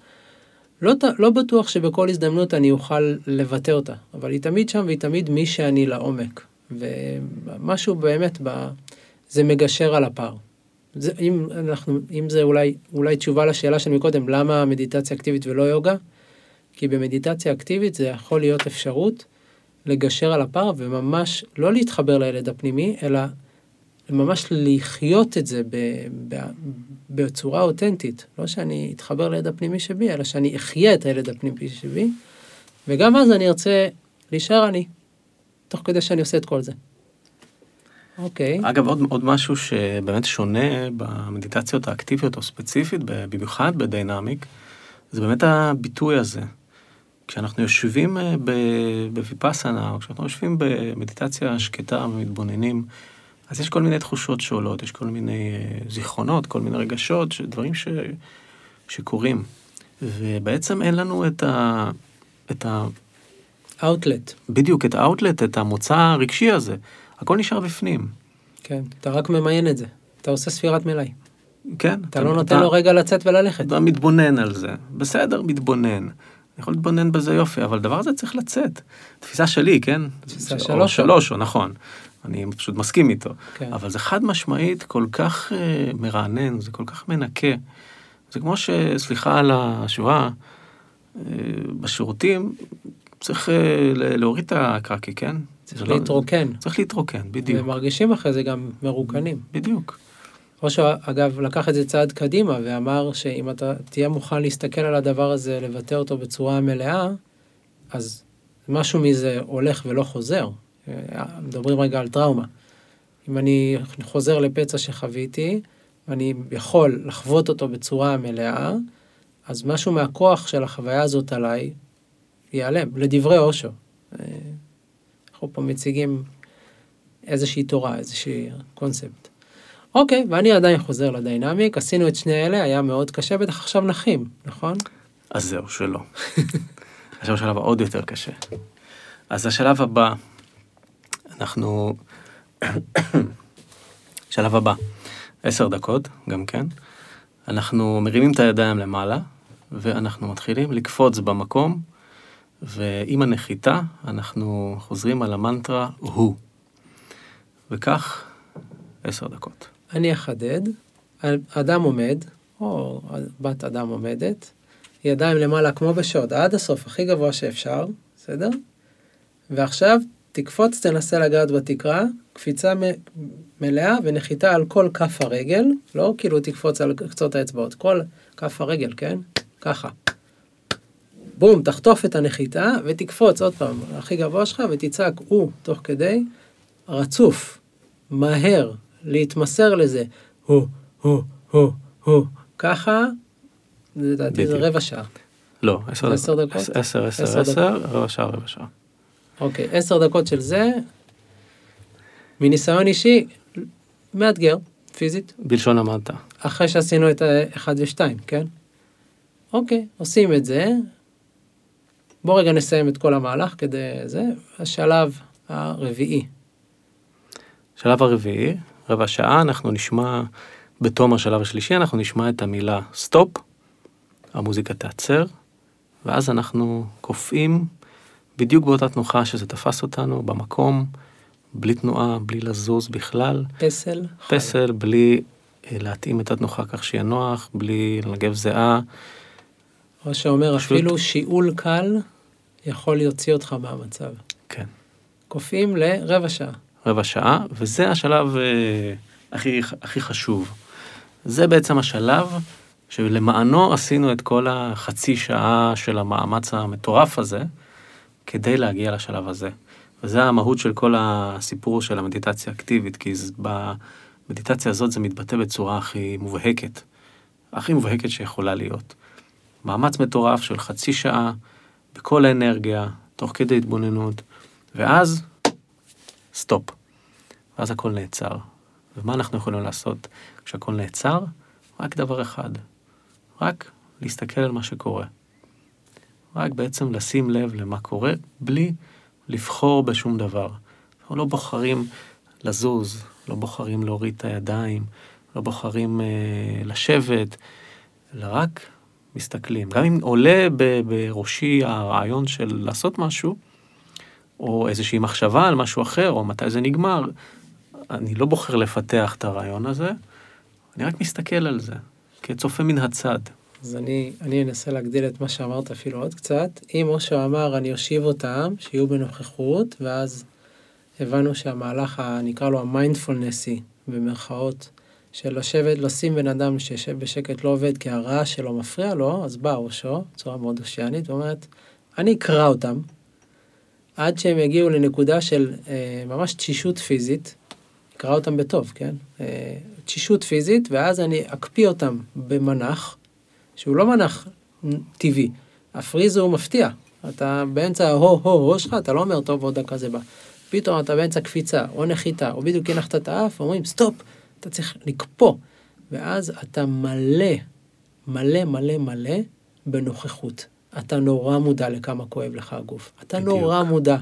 לא, לא בטוח שבכל הזדמנות אני אוכל לבטא אותה, אבל היא תמיד שם והיא תמיד מי שאני לעומק. ומשהו באמת, ב... זה מגשר על הפער. זה, אם, אנחנו, אם זה אולי, אולי תשובה לשאלה של מקודם, למה מדיטציה אקטיבית ולא יוגה? כי במדיטציה אקטיבית זה יכול להיות אפשרות לגשר על הפער וממש לא להתחבר לילד הפנימי, אלא ממש לחיות את זה ב, ב, בצורה אותנטית. לא שאני אתחבר לילד הפנימי שבי, אלא שאני אחיה את הילד הפנימי שבי, וגם אז אני ארצה להישאר אני, תוך כדי שאני עושה את כל זה. אוקיי, אגב, עוד, עוד משהו שבאמת שונה במדיטציות האקטיביות או ספציפית, במיוחד בדיינמיק, זה באמת הביטוי הזה. כשאנחנו יושבים אה, בוויפאסנה, או כשאנחנו יושבים במדיטציה שקטה ומתבוננים, אז יש כל מיני תחושות שעולות, יש כל מיני אה, זיכרונות, כל מיני רגשות, דברים ש, שקורים. ובעצם אין לנו את ה... את ה אאוטלט, בדיוק, את האאוטלט, את המוצא הרגשי הזה. הכל נשאר בפנים. כן, אתה רק ממיין את זה, אתה עושה ספירת מלאי, כן. אתה לא נותן לו רגע לצאת וללכת. אתה מתבונן על זה. בסדר, מתבונן. אני יכול להתבונן בזה יופי, אבל הדבר הזה צריך לצאת. תפיסה שלי, כן? תפיסה או שלוש. שלוש, או נכון. אני פשוט מסכים איתו. כן. אבל זה חד משמעית כל כך אה, מרענן, זה כל כך מנקה. זה כמו ש... סליחה על ההשוואה, אה, בשירותים צריך אה, להוריד את הקרקי, כן? צריך לא- להתרוקן, צריך להתרוקן, בדיוק. ומרגישים אחרי זה גם מרוקנים. בדיוק. אושו, אגב, לקח את זה צעד קדימה ואמר שאם אתה תהיה מוכן להסתכל על הדבר הזה, לבטא אותו בצורה מלאה, אז משהו מזה הולך ולא חוזר. מדברים רגע על טראומה. אם אני חוזר לפצע שחוויתי, ואני יכול לחוות אותו בצורה מלאה, אז משהו מהכוח של החוויה הזאת עליי ייעלם, לדברי אושו. אנחנו פה מציגים איזושהי תורה, איזושהי קונספט. אוקיי, ואני עדיין חוזר לדיינמיק, עשינו את שני אלה, היה מאוד קשה, בטח עכשיו נחים, נכון? אז זהו, שלא. עכשיו השלב העוד יותר קשה. אז השלב הבא, אנחנו... שלב הבא, עשר דקות, גם כן. אנחנו מרימים את הידיים למעלה, ואנחנו מתחילים לקפוץ במקום, ועם הנחיתה אנחנו חוזרים על המנטרה הוא. וכך עשר דקות. אני אחדד, אדם עומד, או בת אדם עומדת, ידיים למעלה כמו בשוד, עד הסוף, הכי גבוה שאפשר, בסדר? ועכשיו תקפוץ, תנסה לגעת בתקרה, קפיצה מ- מלאה ונחיתה על כל כף הרגל, לא כאילו תקפוץ על קצות האצבעות, כל כף הרגל, כן? ככה. בום, תחטוף את הנחיתה ותקפוץ עוד פעם, הכי גבוה שלך, ותצעק הוא, תוך כדי, רצוף, מהר, להתמסר לזה, הוא, הוא, הוא, הוא, ככה, לדעתי זה. רבע שעה. לא, עשר דקות? עשר, עשר, עשר. רבע שעה, רבע שעה. אוקיי, עשר דקות של זה, מניסיון אישי, מאתגר, פיזית, בלשון המעטה. אחרי שעשינו את ה-1 ו-2, כן? אוקיי, עושים את זה. בואו רגע נסיים את כל המהלך כדי זה. השלב הרביעי. שלב הרביעי, רבע שעה, אנחנו נשמע, בתום השלב השלישי, אנחנו נשמע את המילה סטופ, המוזיקה תעצר, ואז אנחנו קופאים בדיוק באותה תנוחה שזה תפס אותנו, במקום, בלי תנועה, בלי לזוז בכלל, פסל. פסל, בלי אה, להתאים את התנוחה כך שיהיה נוח, בלי לנגב זיעה, או שאומר, פשוט- אפילו שיעול קל יכול להוציא אותך מהמצב. כן. קופאים לרבע שעה. רבע שעה, וזה השלב אה, הכי, הכי חשוב. זה בעצם השלב שלמענו עשינו את כל החצי שעה של המאמץ המטורף הזה, כדי להגיע לשלב הזה. וזה המהות של כל הסיפור של המדיטציה האקטיבית, כי במדיטציה הזאת זה מתבטא בצורה הכי מובהקת, הכי מובהקת שיכולה להיות. מאמץ מטורף של חצי שעה, בכל האנרגיה, תוך כדי התבוננות, ואז סטופ. ואז הכל נעצר. ומה אנחנו יכולים לעשות כשהכל נעצר? רק דבר אחד, רק להסתכל על מה שקורה. רק בעצם לשים לב למה קורה, בלי לבחור בשום דבר. אנחנו לא בוחרים לזוז, לא בוחרים להוריד את הידיים, לא בוחרים אה, לשבת, אלא רק מסתכלים. גם אם עולה בראשי הרעיון של לעשות משהו, או איזושהי מחשבה על משהו אחר, או מתי זה נגמר, אני לא בוחר לפתח את הרעיון הזה, אני רק מסתכל על זה, כצופה מן הצד. אז אני, אני אנסה להגדיל את מה שאמרת אפילו עוד קצת. אם אושו אמר, אני אושיב אותם, שיהיו בנוכחות, ואז הבנו שהמהלך, נקרא לו המיינדפולנסי, במרכאות, של לשבת, לשים בן אדם שיושב בשקט לא עובד כי הרעש שלו מפריע לו, אז בא אושו, בצורה מאוד אושיאנית, ואומרת, אני אקרא אותם, עד שהם יגיעו לנקודה של אה, ממש תשישות פיזית, אקרא אותם בטוב, כן? אה, תשישות פיזית, ואז אני אקפיא אותם במנח, שהוא לא מנח טבעי. ה freeze הוא מפתיע. אתה באמצע ההו-הו-הו שלך, אתה לא אומר, טוב, עוד דקה זה בא. פתאום אתה באמצע קפיצה, או נחיתה, או בדיוק הנחת את האף, אומרים, stop, אתה צריך לקפוא. ואז אתה מלא, מלא מלא מלא בנוכחות. אתה נורא מודע לכמה כואב לך הגוף. אתה בדיוק. נורא מודע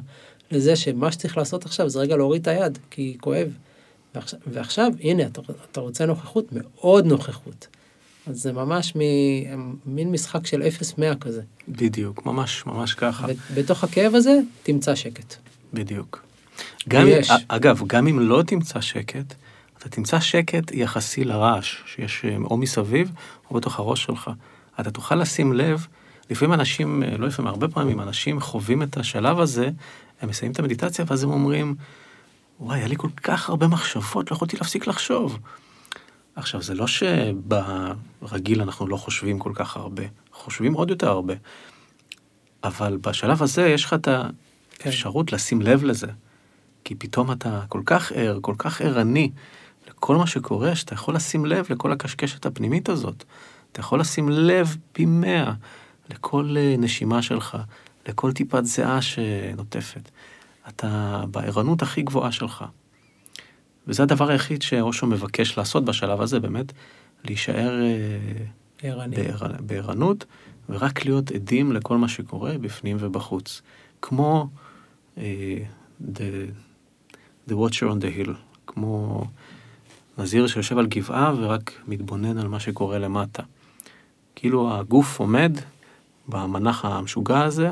לזה שמה שצריך לעשות עכשיו זה רגע להוריד את היד, כי כואב. ועכשיו, ועכשיו הנה, אתה, אתה רוצה נוכחות? מאוד נוכחות. אז זה ממש מ, מין משחק של 0-100 כזה. בדיוק, ממש, ממש ככה. בתוך הכאב הזה, תמצא שקט. בדיוק. גם, ויש. אגב, גם אם לא תמצא שקט, אתה תמצא שקט יחסי לרעש שיש אה, או מסביב או בתוך הראש שלך. אתה תוכל לשים לב, לפעמים אנשים, אה, לא לפעמים, הרבה פעמים אנשים חווים את השלב הזה, הם מסיימים את המדיטציה ואז הם אומרים, וואי, היה לי כל כך הרבה מחשבות, לא יכולתי להפסיק לחשוב. עכשיו, זה לא שברגיל אנחנו לא חושבים כל כך הרבה, חושבים עוד יותר הרבה. אבל בשלב הזה יש לך את האפשרות כן. לשים לב לזה. כי פתאום אתה כל כך ער, כל כך ערני לכל מה שקורה, שאתה יכול לשים לב לכל הקשקשת הפנימית הזאת. אתה יכול לשים לב פי מאה לכל אה, נשימה שלך, לכל טיפת זיעה שנוטפת. אתה בערנות הכי גבוהה שלך. וזה הדבר היחיד שאושו מבקש לעשות בשלב הזה, באמת, להישאר אה, בערנות, ורק להיות עדים לכל מה שקורה בפנים ובחוץ. כמו uh, the, the Watcher on the Hill, כמו נזיר שיושב על גבעה ורק מתבונן על מה שקורה למטה. כאילו הגוף עומד במנח המשוגע הזה,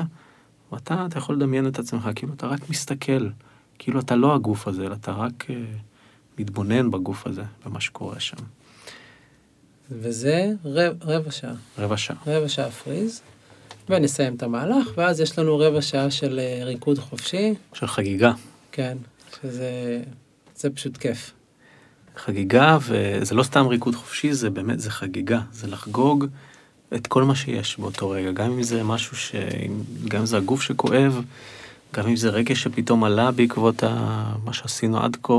ואתה אתה יכול לדמיין את עצמך, כאילו אתה רק מסתכל, כאילו אתה לא הגוף הזה, אלא אתה רק uh, מתבונן בגוף הזה, במה שקורה שם. וזה רב, רבע שעה. רבע שעה. רבע שעה פריז, ונסיים את המהלך, ואז יש לנו רבע שעה של uh, ריקוד חופשי. של חגיגה. כן, שזה זה פשוט כיף. חגיגה, וזה לא סתם ריקוד חופשי, זה באמת, זה חגיגה, זה לחגוג. את כל מה שיש באותו רגע, גם אם זה משהו ש... גם אם זה הגוף שכואב, גם אם זה רגש שפתאום עלה בעקבות ה... מה שעשינו עד כה,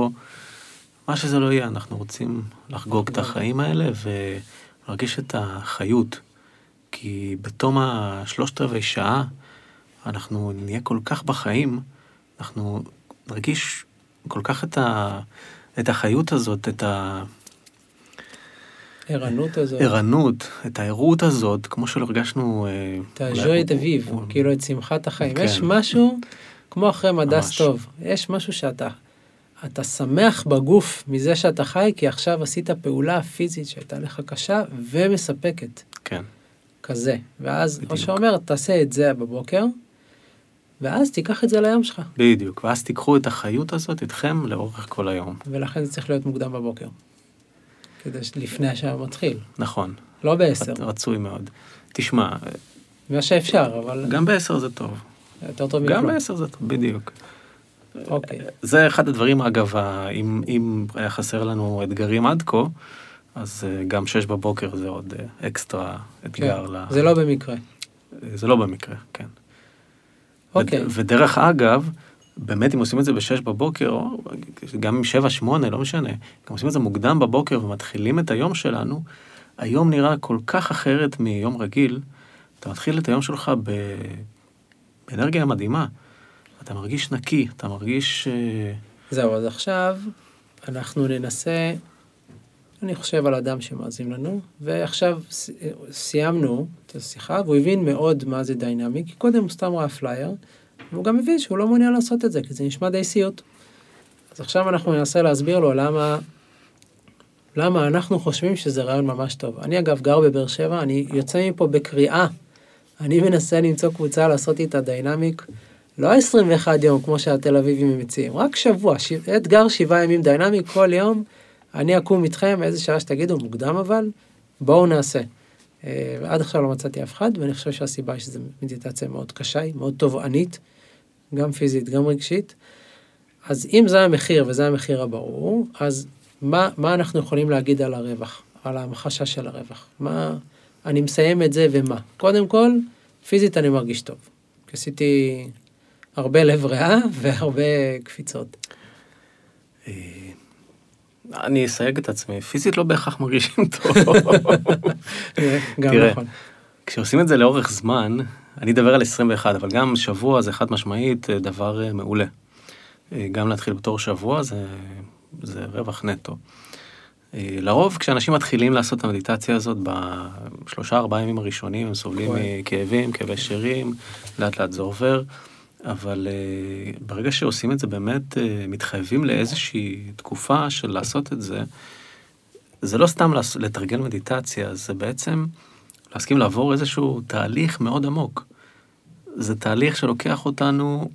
מה שזה לא יהיה, אנחנו רוצים לחגוג את החיים האלה ולהרגיש את החיות. כי בתום השלושת רבעי שעה, אנחנו נהיה כל כך בחיים, אנחנו נרגיש כל כך את, ה... את החיות הזאת, את ה... ערנות הזאת. ערנות, את הערות הזאת, כמו שלא הרגשנו... אה, את הז'וי את אביב, כאילו את שמחת החיים. כן. יש משהו, כמו אחרי מדס טוב, יש משהו שאתה, אתה שמח בגוף מזה שאתה חי, כי עכשיו עשית פעולה פיזית שהייתה לך קשה ומספקת. כן. כזה. ואז, כמו שאומר, תעשה את זה בבוקר, ואז תיקח את זה ליום שלך. בדיוק, ואז תיקחו את החיות הזאת איתכם לאורך כל היום. ולכן זה צריך להיות מוקדם בבוקר. כדי לפני השעה מתחיל. נכון. לא בעשר. רצוי מאוד. תשמע... מה שאפשר, אבל... גם בעשר זה טוב. יותר טוב מכלום. גם בעשר זה טוב, בדיוק. אוקיי. זה אחד הדברים, אגב, אם, אם היה חסר לנו אתגרים עד כה, אז אה, גם שש בבוקר זה עוד אה, אקסטרה אתגר. כן, ל... זה לא במקרה. זה לא במקרה, כן. אוקיי. וד- ודרך אגב, באמת אם עושים את זה בשש בבוקר, או גם עם שבע, שמונה, לא משנה, גם עושים את זה מוקדם בבוקר ומתחילים את היום שלנו, היום נראה כל כך אחרת מיום רגיל. אתה מתחיל את היום שלך ב... באנרגיה מדהימה. אתה מרגיש נקי, אתה מרגיש... אה, זהו, אז עכשיו אנחנו ננסה, אני חושב על אדם שמאזין לנו, ועכשיו סיימנו את השיחה, והוא הבין מאוד מה זה Dynamic, כי קודם הוא סתם ראה פלייר, והוא גם הבין שהוא לא מעוניין לעשות את זה, כי זה נשמע די סיוט. אז עכשיו אנחנו ננסה להסביר לו למה, למה אנחנו חושבים שזה רעיון ממש טוב. אני אגב גר בבאר שבע, אני יוצא מפה בקריאה. אני מנסה למצוא קבוצה לעשות איתה Dynamic, לא 21 יום כמו שהתל אביבים מציעים, רק שבוע, ש... אתגר שבעה ימים דיינמיק כל יום, אני אקום איתכם איזה שעה שתגידו, מוקדם אבל, בואו נעשה. אה, ועד עכשיו לא מצאתי אף אחד, ואני חושב שהסיבה היא שזו מדיטציה מאוד קשה, היא מאוד תובענית, גם פיזית, גם רגשית. אז אם זה המחיר, וזה המחיר הברור, אז מה, מה אנחנו יכולים להגיד על הרווח, על המחשה של הרווח? מה, אני מסיים את זה ומה? קודם כל, פיזית אני מרגיש טוב. עשיתי הרבה לב ריאה והרבה קפיצות. אה, אני אסייג את עצמי, פיזית לא בהכרח מרגישים טוב. גם תראה, נכון. כשעושים את זה לאורך זמן, אני אדבר על 21, אבל גם שבוע זה חד משמעית אה, דבר אה, מעולה. גם להתחיל בתור שבוע זה, זה רווח נטו. לרוב כשאנשים מתחילים לעשות את המדיטציה הזאת בשלושה ארבעה ימים הראשונים הם סובלים כואב. מכאבים, כאבי שרירים, לאט לאט זה עובר, אבל אה, ברגע שעושים את זה באמת אה, מתחייבים לאיזושהי תקופה של לעשות את זה, זה לא סתם לתרגל מדיטציה, זה בעצם להסכים לעבור איזשהו תהליך מאוד עמוק. זה תהליך שלוקח אותנו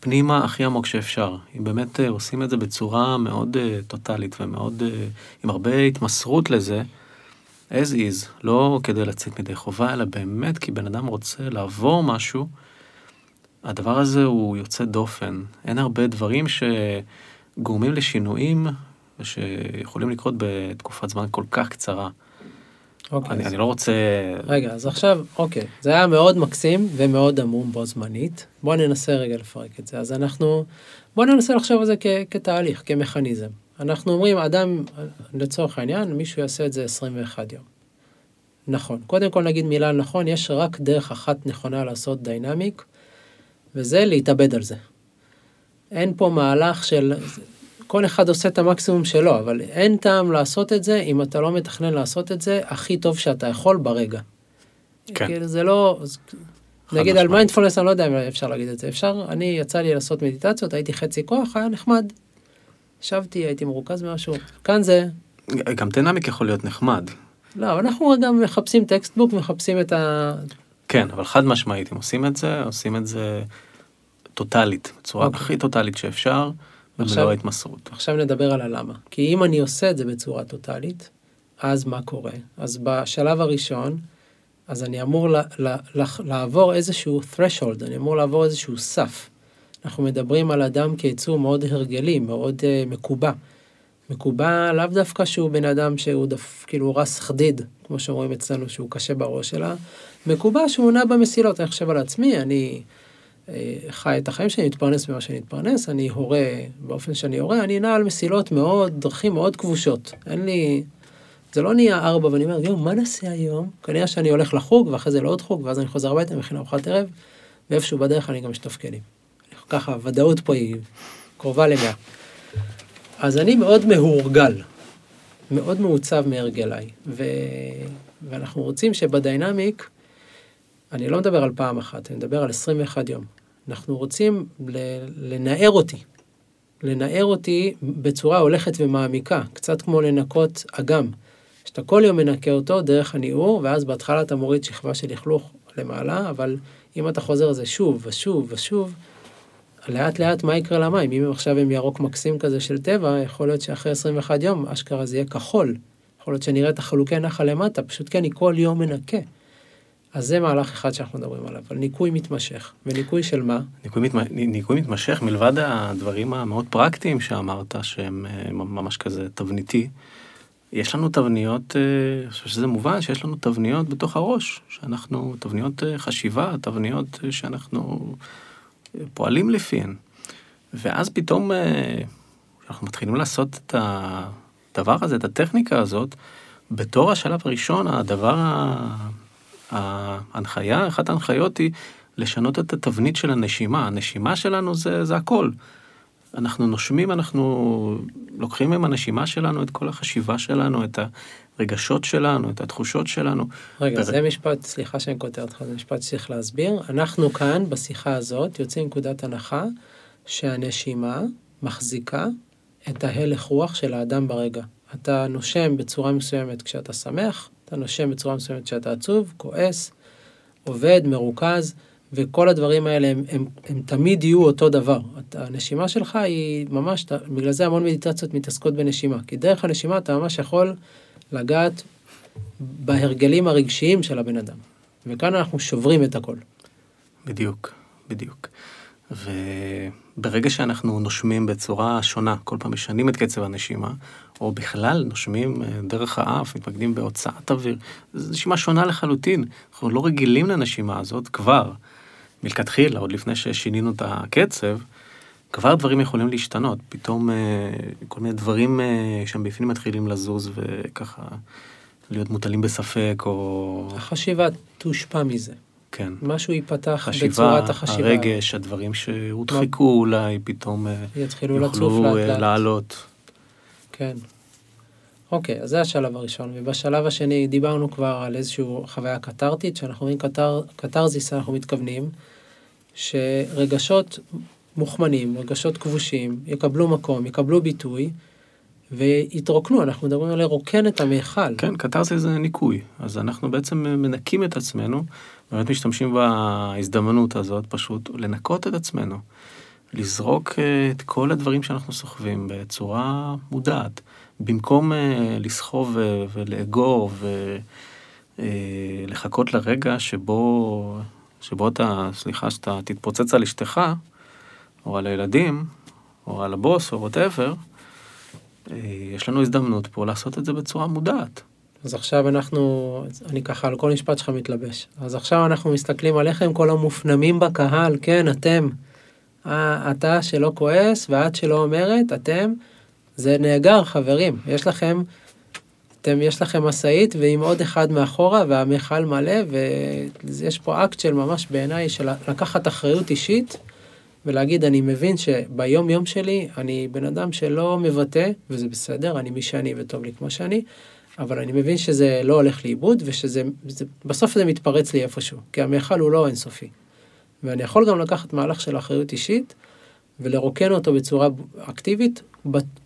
פנימה הכי עמוק שאפשר. אם באמת אה, עושים את זה בצורה מאוד אה, טוטאלית ומאוד, אה, עם הרבה התמסרות לזה, as is, לא כדי לצאת מדי חובה, אלא באמת כי בן אדם רוצה לעבור משהו, הדבר הזה הוא יוצא דופן. אין הרבה דברים שגורמים לשינויים שיכולים לקרות בתקופת זמן כל כך קצרה. אוקיי, אני, אז- אני לא רוצה... רגע, אז עכשיו, אוקיי, זה היה מאוד מקסים ומאוד עמום בו זמנית. בואו ננסה רגע לפרק את זה. אז אנחנו, בואו ננסה לחשוב על זה כ- כתהליך, כמכניזם. אנחנו אומרים, אדם, לצורך העניין, מישהו יעשה את זה 21 יום. נכון. קודם כל נגיד מילה נכון, יש רק דרך אחת נכונה לעשות Dynamic, וזה להתאבד על זה. אין פה מהלך של... כל אחד עושה את המקסימום שלו, אבל אין טעם לעשות את זה אם אתה לא מתכנן לעשות את זה הכי טוב שאתה יכול ברגע. כן. כאילו זה לא... נגיד על. מיינדפולנס, אני לא יודע אם אפשר להגיד את זה. אפשר, אני יצא לי לעשות מדיטציות, הייתי חצי כוח, היה נחמד. ישבתי, הייתי מרוכז במשהו. כאן זה... גם Dynamic יכול להיות נחמד. לא, אבל אנחנו גם מחפשים textbook, מחפשים את ה... כן, אבל חד משמעית, אם עושים את זה, עושים את זה טוטאלית, בצורה אוקיי. הכי טוטאלית שאפשר, ובמלוא ההתמסרות. עכשיו נדבר על הלמה. כי אם אני עושה את זה בצורה טוטאלית, אז מה קורה? אז בשלב הראשון, אז אני אמור לעבור איזשהו threshold, אני אמור לעבור איזשהו סף. אנחנו מדברים על אדם כיצור מאוד הרגלי, מאוד uh, מקובע. מקובע לאו דווקא שהוא בן אדם שהוא דף, כאילו רס חדיד, כמו שאומרים אצלנו, שהוא קשה בראש, אלא מקובע שהוא במסילות. אני חושב על עצמי, אני אה, חי את החיים שלי, מתפרנס ממה שאני מתפרנס, אני הורה באופן שאני הורה, אני נע על מסילות מאוד, דרכים מאוד כבושות. אין לי, זה לא נהיה ארבע ואני אומר, יואו, מה נעשה היום? כנראה שאני הולך לחוג ואחרי זה לעוד חוג, ואז אני חוזר הביתה, מכין ארוחת ערב, ואיפשהו בדרך אני גם משתפקד. ככה, הוודאות פה היא קרובה למאה. אז אני מאוד מהורגל, מאוד מעוצב מהרגליי, ו... ואנחנו רוצים שבדיינמיק, אני לא מדבר על פעם אחת, אני מדבר על 21 יום. אנחנו רוצים. לנער אותי, לנער אותי בצורה הולכת ומעמיקה, קצת כמו לנקות אגם. שאתה כל יום מנקה אותו דרך הניעור, ואז בהתחלה אתה מוריד שכבה של לכלוך למעלה, אבל אם אתה חוזר על זה שוב ושוב ושוב, לאט לאט מה יקרה למים? אם עכשיו הם ירוק מקסים כזה של טבע, יכול להיות שאחרי 21 יום אשכרה זה יהיה כחול. יכול להיות שנראה את החלוקי נחל למטה, פשוט כי אני כל יום מנקה. אז זה מהלך אחד שאנחנו מדברים עליו, על ניקוי מתמשך. וניקוי של מה? ניקוי, מת... ניקוי מתמשך, מלבד הדברים המאוד פרקטיים שאמרת, שהם אה, ממש כזה תבניתי, יש לנו תבניות, אה, אני חושב שזה מובן שיש לנו תבניות בתוך הראש, שאנחנו, תבניות אה, חשיבה, תבניות שאנחנו פועלים לפיהן. ואז פתאום אנחנו מתחילים לעשות את הדבר הזה, את הטכניקה הזאת, בתור השלב הראשון, הדבר, ההנחיה, אחת ההנחיות היא לשנות את התבנית של הנשימה. הנשימה שלנו זה, זה הכל. אנחנו נושמים, אנחנו לוקחים עם הנשימה שלנו את כל החשיבה שלנו, את הרגשות שלנו, את התחושות שלנו. רגע, בר... זה משפט, סליחה שאני קוטע אותך, זה משפט שצריך להסביר. אנחנו כאן, בשיחה הזאת, יוצאים מנקודת הנחה שהנשימה מחזיקה את ההלך רוח של האדם ברגע. אתה נושם בצורה מסוימת כשאתה שמח, אתה נושם בצורה מסוימת כשאתה עצוב, כועס, עובד, מרוכז. וכל הדברים האלה הם, הם, הם תמיד יהיו אותו דבר. הנשימה שלך היא ממש, בגלל זה המון מדיטציות מתעסקות בנשימה, כי דרך הנשימה אתה ממש יכול לגעת בהרגלים הרגשיים של הבן אדם. וכאן אנחנו שוברים את הכל. בדיוק, בדיוק. וברגע שאנחנו נושמים בצורה שונה, כל פעם משנים את קצב הנשימה, או בכלל נושמים אה, דרך האף, מתמקדים בהוצאת אוויר, זו נשימה שונה לחלוטין. אנחנו לא רגילים לנשימה הזאת כבר. מלכתחילה, עוד לפני ששינינו את הקצב, כבר דברים יכולים להשתנות. פתאום אה, כל מיני דברים אה, שם בפנים מתחילים לזוז וככה להיות מוטלים בספק, או... החשיבה תושפע מזה. כן. משהו ייפתח חשיבה, בצורת החשיבה. הרגש, הדברים שהודחקו אולי, פתאום אה, יתחילו יוכלו לאט. לעלות. כן. אוקיי, אז זה השלב הראשון, ובשלב השני דיברנו כבר על איזושהי חוויה קתרטית, שאנחנו אומרים קתר, קתרזיס, אנחנו מתכוונים שרגשות מוכמנים, רגשות כבושים, יקבלו מקום, יקבלו ביטוי, ויתרוקנו, אנחנו מדברים על לרוקן את המיכל. כן, קתרזיס זה ניקוי, אז אנחנו בעצם מנקים את עצמנו, באמת משתמשים בהזדמנות הזאת פשוט לנקות את עצמנו, לזרוק אה, את כל הדברים שאנחנו סוחבים בצורה מודעת. במקום uh, לסחוב ולאגור ולחכות לרגע שבו, שבו אתה, סליחה, שאתה תתפוצץ על אשתך, או על הילדים, או על הבוס, או וואטאבר, יש לנו הזדמנות פה לעשות את זה בצורה מודעת. אז עכשיו אנחנו, אני ככה על כל משפט שלך מתלבש. אז עכשיו אנחנו מסתכלים עליכם, כל המופנמים בקהל, כן, אתם. אתה שלא כועס ואת שלא אומרת, אתם. זה נאגר, חברים. יש לכם, אתם, יש לכם משאית ועם עוד אחד מאחורה והמכל מלא, ויש פה אקט של ממש בעיניי של לקחת אחריות אישית ולהגיד, אני מבין שביום יום שלי אני בן אדם שלא מבטא, וזה בסדר, אני מי שאני וטוב לי כמו שאני, אבל אני מבין שזה לא הולך לאיבוד ושזה, זה, בסוף זה מתפרץ לי איפשהו, כי המכל הוא לא אינסופי. ואני יכול גם לקחת מהלך של אחריות אישית ולרוקן אותו בצורה אקטיבית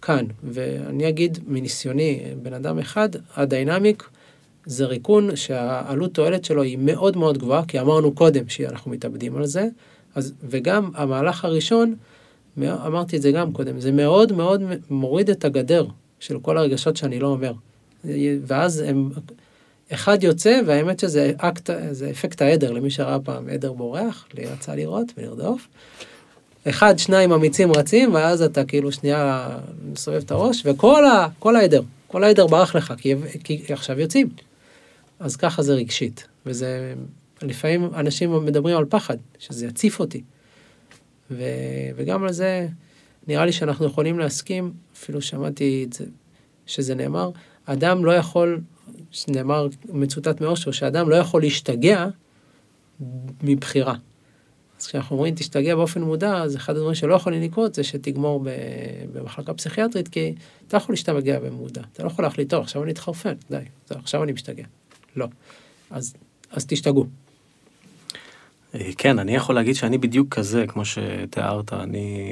כאן, ואני אגיד מניסיוני, בן אדם אחד, הדיינמיק זה ריקון שהעלות תועלת שלו היא מאוד מאוד גבוהה, כי אמרנו קודם שאנחנו מתאבדים על זה, אז, וגם המהלך הראשון, אמרתי את זה גם קודם, זה מאוד מאוד מוריד את הגדר של כל הרגשות שאני לא אומר. ואז הם, אחד יוצא, והאמת שזה אקט, זה אפקט העדר, למי שראה פעם עדר בורח, לי יצא לראות ולרדוף. אחד, שניים אמיצים רצים, ואז אתה כאילו שנייה מסובב את הראש, וכל ה, כל העדר, כל העדר ברח לך, כי, כי עכשיו יוצאים. אז ככה זה רגשית, וזה, לפעמים אנשים מדברים על פחד, שזה יציף אותי. ו, וגם על זה, נראה לי שאנחנו יכולים להסכים, אפילו שמעתי את זה, שזה נאמר, אדם לא יכול, שנאמר, מצוטט מאושו, שאדם לא יכול להשתגע מבחירה. אז כשאנחנו אומרים תשתגע באופן מודע, אז אחד הדברים שלא יכולים לקרות זה שתגמור במחלקה פסיכיאטרית, כי אתה יכול להשתגע במודע. אתה לא יכול להחליט, טוב, עכשיו אני אתחרפן, די, עכשיו אני משתגע. לא. אז, אז תשתגעו. אה, כן, אני יכול להגיד שאני בדיוק כזה, כמו שתיארת, אני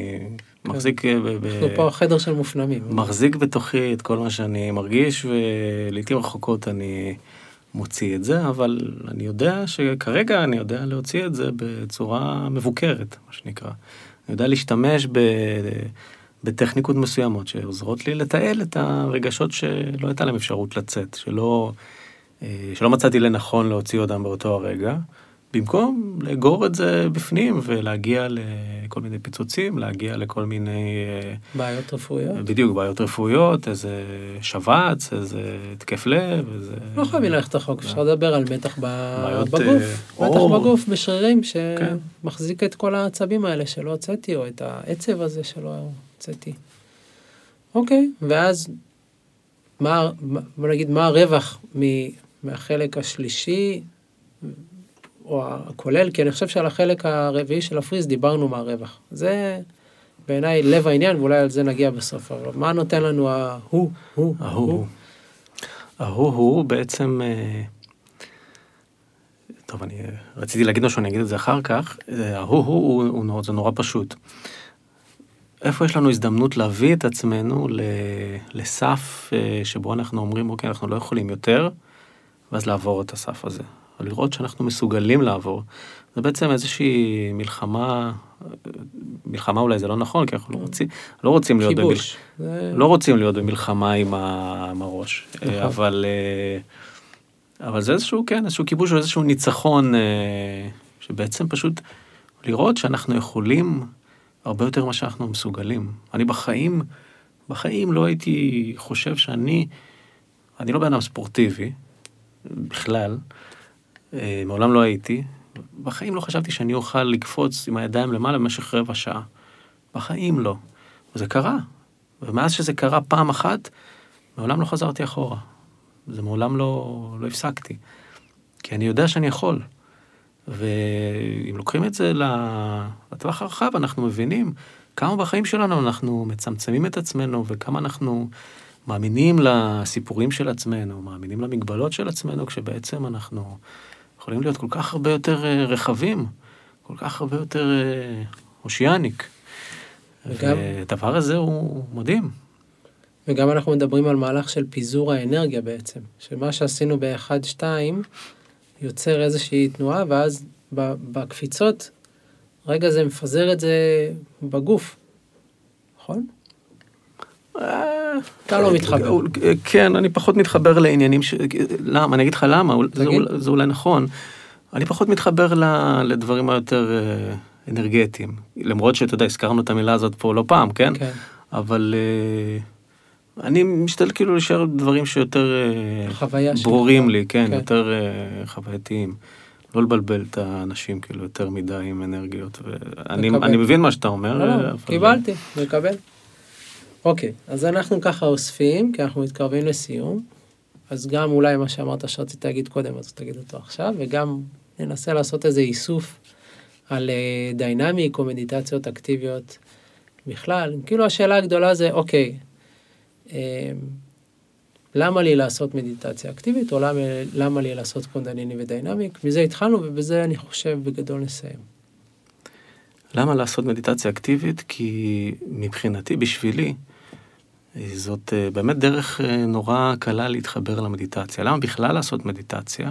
כן. מחזיק... אה, אנחנו פה חדר של מופנמים. מחזיק בתוכי את כל מה שאני מרגיש, ולעיתים רחוקות אני... מוציא את זה, אבל אני יודע שכרגע אני יודע להוציא את זה בצורה מבוקרת, מה שנקרא. אני יודע להשתמש ב... בטכניקות מסוימות שעוזרות לי לתעל את הרגשות שלא הייתה להם אפשרות לצאת, שלא, אה, שלא מצאתי לנכון להוציא אותם באותו הרגע, במקום לאגור את זה בפנים ולהגיע לכל מיני פיצוצים, להגיע לכל מיני... אה, בעיות רפואיות. בדיוק, בעיות רפואיות, איזה שבץ, איזה התקף לב, איזה... לא חייבים ללכת רחוק, אפשר לדבר על מתח בגוף. אה, מתח. בגוף, בשרירים, כן. שמחזיק את כל העצבים האלה שלא הוצאתי, או את העצב הזה שלא הוצאתי. אוקיי, ואז מה, מה- בוא נגיד, מה הרווח מהחלק השלישי, או הכולל, כי אני חושב שעל החלק הרביעי של הפריז דיברנו מה הרווח. זה בעיניי לב העניין, ואולי על זה נגיע בסוף. אבל מה נותן לנו ההוא, הוא, ההוא. ההוא הוא בעצם... אה, טוב, אני רציתי להגיד משהו, אני אגיד את זה אחר כך. אה, ההוא הוא, הוא, נורא- זה נורא פשוט. איפה יש לנו הזדמנות להביא את עצמנו לסף אה, שבו אנחנו אומרים, אוקיי, אנחנו לא יכולים יותר, ואז לעבור את הסף הזה. או לראות שאנחנו מסוגלים לעבור. זה בעצם איזושהי מלחמה, מלחמה אולי זה לא נכון, כי אנחנו לא רוצים, לא רוצים להיות. כיבוש. זה- לא רוצים להיות במלחמה עם, ה... עם הראש, נכון. אה, אבל, אה, אבל זה איזשהו, כן, איזשהו כיבוש או איזשהו ניצחון, אה, שבעצם פשוט לראות שאנחנו יכולים הרבה יותר ממה שאנחנו מסוגלים. אני בחיים, בחיים לא הייתי חושב שאני, אני לא בן אדם ספורטיבי, בכלל, מעולם לא הייתי, בחיים לא חשבתי שאני אוכל לקפוץ עם הידיים למעלה במשך רבע שעה. בחיים לא. וזה קרה. ומאז שזה קרה פעם אחת, מעולם לא חזרתי אחורה. זה מעולם לא, לא הפסקתי. כי אני יודע שאני יכול. ואם לוקחים את זה לטווח הרחב, אנחנו מבינים כמה בחיים שלנו אנחנו מצמצמים את עצמנו וכמה אנחנו מאמינים לסיפורים של עצמנו, מאמינים למגבלות של עצמנו, כשבעצם אנחנו יכולים להיות כל כך הרבה יותר אה, רחבים, כל כך הרבה יותר אה, אושיאניק. וגם- והדבר הזה הוא מדהים. וגם אנחנו מדברים על מהלך של פיזור האנרגיה בעצם, שמה שעשינו ב-1-2 יוצר איזושהי תנועה, ואז בקפיצות, רגע זה מפזר את זה בגוף, נכון? אתה לא מתחבר. כן, אני פחות מתחבר לעניינים ש... למה? אני אגיד לך למה, זה. אולי- נכון. אני פחות מתחבר לדברים היותר אה, אנרגטיים. למרות שאתה יודע, הזכרנו את המילה הזאת פה לא פעם, כן? כן. אבל אה, אני משתדל כאילו להישאר דברים שיותר אה. ברורים לי, כן, כן. יותר אה, חווייתיים. לא לבלבל את האנשים כאילו יותר מדי עם אנרגיות. אני מבין מה שאתה אומר. לא, אה, לא, קיבלתי, מקבל. אוקיי, אז אנחנו ככה אוספים, כי אנחנו מתקרבים לסיום. אז גם אולי מה שאמרת שרצית להגיד קודם, אז תגיד אותו עכשיו, וגם ננסה לעשות איזה איסוף על אה, דיינמיק או מדיטציות אקטיביות בכלל. כאילו השאלה הגדולה זה, אוקיי, אה, למה לי לעשות מדיטציה אקטיבית, או למה, למה לי לעשות קונדניני ודיינמיק? מזה התחלנו, ובזה אני חושב בגדול נסיים. למה לעשות מדיטציה אקטיבית? כי מבחינתי, בשבילי, זאת אה, באמת דרך אה, נורא קלה להתחבר למדיטציה. למה בכלל לעשות מדיטציה?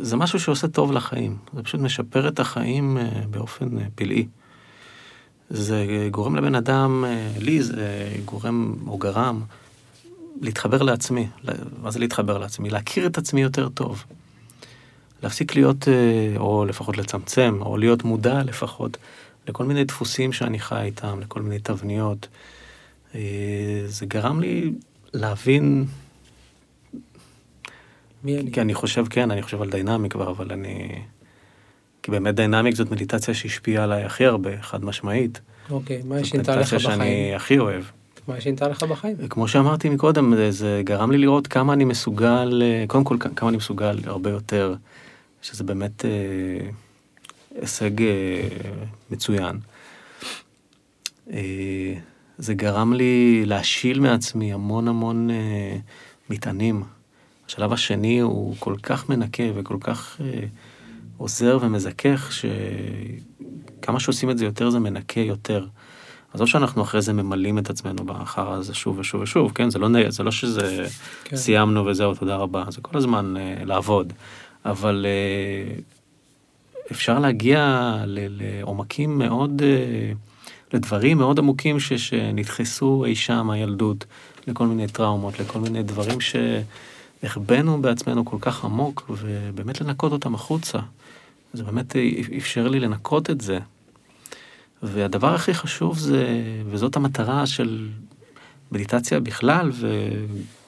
זה משהו שעושה טוב לחיים. זה פשוט משפר את החיים אה, באופן פלאי. זה גורם לבן אדם, לי זה גורם או גרם להתחבר לעצמי. מה זה להתחבר לעצמי? להכיר את עצמי יותר טוב. להפסיק להיות, או לפחות לצמצם, או להיות מודע לפחות, לכל מיני דפוסים שאני חי איתם, לכל מיני תבניות. אה, זה גרם לי להבין, מי אני? כי אני חושב, כן, אני חושב על דיינמיק כבר, אבל אני... כי באמת דיינמיק זאת מדיטציה שהשפיעה עליי הכי הרבה, חד משמעית. אוקיי, מה זאת שינתה לך מדיטציה בחיים? שאני הכי אוהב. מה שינתה לך בחיים? כמו שאמרתי מקודם, זה- זה גרם לי לראות כמה אני מסוגל, אה, קודם כל כמה אני מסוגל הרבה יותר, שזה באמת אה, הישג אה, מצוין. אה, זה גרם לי להשיל מעצמי המון המון אה, מטענים. השלב השני הוא כל כך מנקה וכל כך אה, עוזר ומזכך, שכמה שעושים את זה יותר זה מנקה יותר. עזוב שאנחנו אחרי זה ממלאים את עצמנו בחרא הזה שוב ושוב ושוב, כן? זה לא, זה לא שזה כן. סיימנו וזהו, תודה רבה. זה כל הזמן אה, לעבוד. אבל אה, אפשר להגיע לעומקים מאוד, אה, לדברים מאוד עמוקים ש, שנדחסו אי שם הילדות, לכל מיני טראומות, לכל מיני דברים שהחבאנו בעצמנו כל כך עמוק, ובאמת לנקות אותם החוצה. זה באמת אפשר לי לנקות את זה. והדבר הכי חשוב זה, וזאת המטרה של מדיטציה בכלל,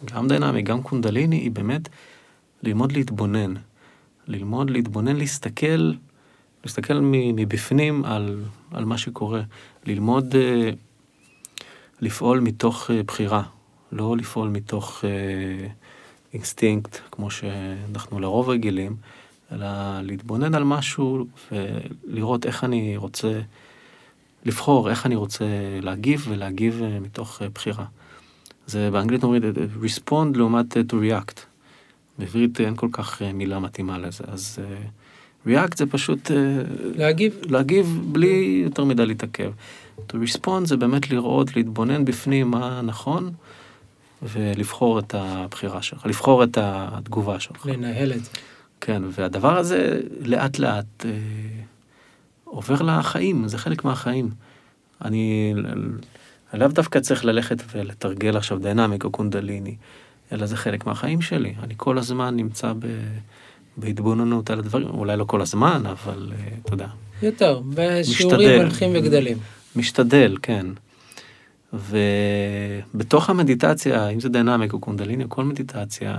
וגם דינמי, גם קונדליני, היא באמת ללמוד להתבונן. ללמוד להתבונן, להסתכל, להסתכל מבפנים על, על מה שקורה. ללמוד אה, לפעול מתוך אה, בחירה, לא לפעול מתוך uh, אינסטינקט, כמו שאנחנו לרוב רגילים, אלא להתבונן על משהו ולראות איך אני רוצה לבחור, איך אני רוצה להגיב ולהגיב מתוך בחירה. זה באנגלית אומרים respond לעומת to react. בעברית אין כל כך מילה מתאימה לזה, אז react זה פשוט להגיב, להגיב בלי יותר מדי להתעכב. to respond זה באמת לראות, להתבונן בפנים מה נכון, ולבחור את הבחירה שלך, לבחור את התגובה שלך. לנהל את זה. כן, והדבר הזה לאט לאט אה, עובר לחיים, זה חלק מהחיים. אני לאו דווקא צריך ללכת ולתרגל עכשיו דיינמיק או קונדליני, אלא זה חלק מהחיים שלי. אני כל הזמן נמצא ב... בהתבוננות על הדברים, אולי לא כל הזמן, אבל אה, אתה יודע. יותר, בשיעורים הולכים וגדלים. משתדל, כן. ובתוך המדיטציה, אם זה דיינמיק או קונדליני או כל מדיטציה,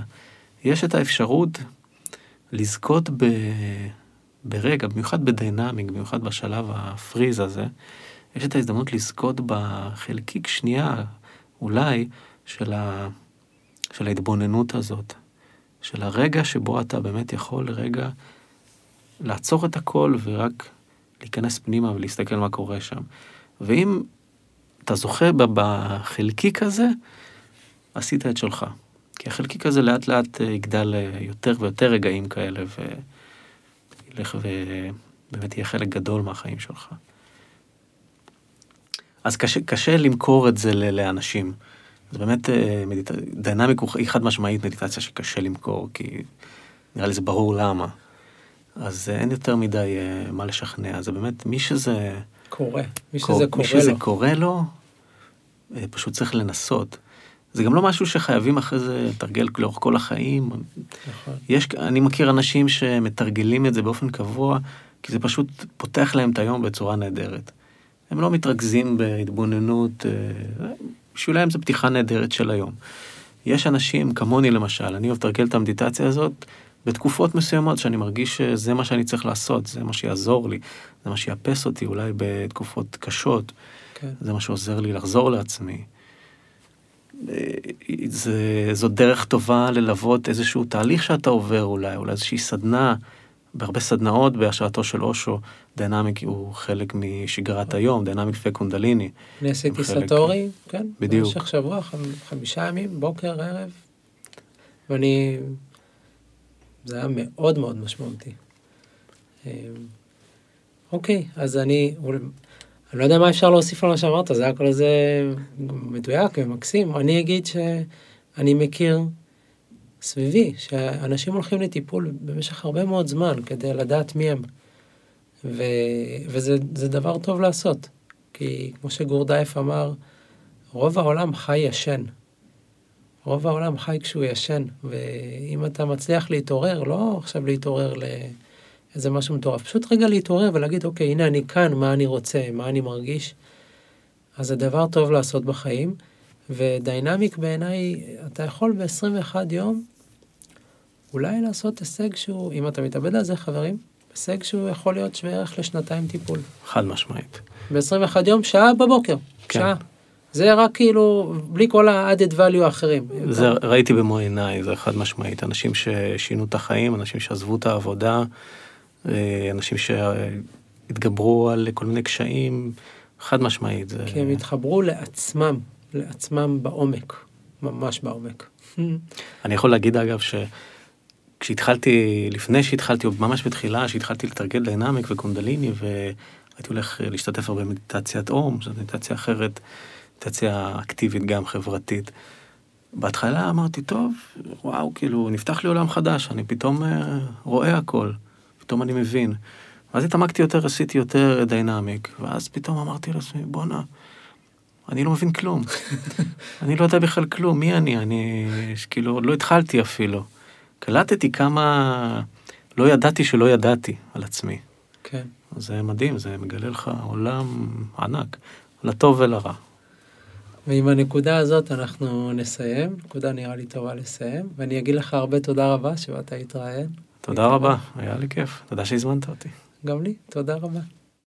יש את האפשרות לזכות ב... ברגע, במיוחד בדיינמיק, במיוחד בשלב הפריז הזה, יש את ההזדמנות לזכות בחלקיק שנייה, אולי, של, ה... של ההתבוננות הזאת. של הרגע שבו אתה באמת יכול לרגע לעצור את הכל ורק להיכנס פנימה ולהסתכל מה קורה שם. ואם אתה זוכה בחלקיק הזה, עשית את שלך. כי החלקיק הזה לאט לאט יגדל יותר ויותר רגעים כאלה, וילך ובאמת יהיה חלק גדול מהחיים שלך. אז קשה, קשה למכור את זה לאנשים. זה באמת, אה, מדיט... דיינמיק היא חד משמעית מדיטציה שקשה למכור, כי נראה לי זה ברור למה. אז אין יותר מדי אה, מה לשכנע, זה באמת מי שזה... קורה, מי שזה קורה לו. מי שזה קורה לו, אה, פשוט צריך לנסות. זה גם לא משהו שחייבים אחרי זה לתרגל לאורך כל החיים. נכון. יש, אני מכיר אנשים שמתרגלים את זה באופן קבוע, כי זה פשוט פותח להם את היום בצורה נהדרת. הם לא מתרכזים בהתבוננות, בשבילם זו פתיחה נהדרת של היום. יש אנשים כמוני למשל, אני אוהב לתרגל את המדיטציה הזאת בתקופות מסוימות שאני מרגיש שזה מה שאני צריך לעשות, זה מה שיעזור לי, זה מה שיאפס אותי אולי בתקופות קשות, כן. זה מה שעוזר לי לחזור לעצמי. זה, זו דרך טובה ללוות איזשהו תהליך שאתה עובר אולי, אולי איזושהי סדנה בהרבה סדנאות בהשראתו של אושו, Dynamic הוא חלק משגרת היום, Dynamic וקונדליני. אני עשיתי סטורי, כן, בדיוק. במשך שבוע, חמישה ימים, בוקר, ערב, ואני, זה היה מאוד מאוד משמעותי. אמ, אוקיי, אז אני, אני לא יודע מה אפשר להוסיף על מה שאמרת, זה היה כל איזה מדויק ומקסים. אני אגיד שאני מכיר סביבי, שאנשים הולכים לטיפול במשך הרבה מאוד זמן כדי לדעת מי הם. ו, וזה דבר טוב לעשות, כי כמו שגורדייף אמר, רוב העולם חי ישן. רוב העולם חי כשהוא ישן, ואם אתה מצליח להתעורר, לא עכשיו להתעורר לאיזה משהו מטורף, פשוט רגע להתעורר ולהגיד, אוקיי, הנה אני כאן, מה אני רוצה, מה אני מרגיש, אז זה דבר טוב לעשות בחיים. ודיינמיק בעיניי, אתה יכול ב-21 יום אולי לעשות הישג שהוא, אם אתה מתאבד על זה חברים, הישג שהוא יכול להיות שווה ערך לשנתיים טיפול. חד משמעית. ב-21 יום, שעה בבוקר, כן. שעה. זה רק כאילו, בלי כל ה-added value האחרים. זה ראיתי במו עיניי, זה חד משמעית. אנשים ששינו את החיים, אנשים שעזבו את העבודה, אה, אנשים שהתגברו על כל מיני קשיים, חד משמעית. זה... כי הם התחברו לעצמם, לעצמם בעומק, ממש בעומק. אני יכול להגיד אגב שכשהתחלתי, לפני שהתחלתי, או ממש בתחילה, שהתחלתי לתרגל דיינמיק וקונדליני, והייתי הולך להשתתף הרבה במדיטציית אום, זו מדיטציה אחרת, מדיטציה אקטיבית גם, חברתית. בהתחלה אמרתי, טוב, וואו, כאילו, נפתח לי עולם חדש, אני פתאום אה, רואה הכל, פתאום אני מבין. ואז התעמקתי יותר, עשיתי יותר דיינמיק, ואז פתאום אמרתי לעצמי, בואנה, אני לא מבין כלום. אני לא יודע בכלל כלום, מי אני? אני כאילו לא התחלתי אפילו. קלטתי כמה, לא ידעתי שלא ידעתי על עצמי. כן. זה מדהים, זה מגלה לך עולם ענק, לטוב ולרע. ועם הנקודה הזאת אנחנו נסיים, נקודה נראה לי טובה לסיים, ואני אגיד לך הרבה תודה רבה שבאת להתראיין. תודה רבה, היה לי כיף, תודה שהזמנת אותי. גם לי, תודה רבה.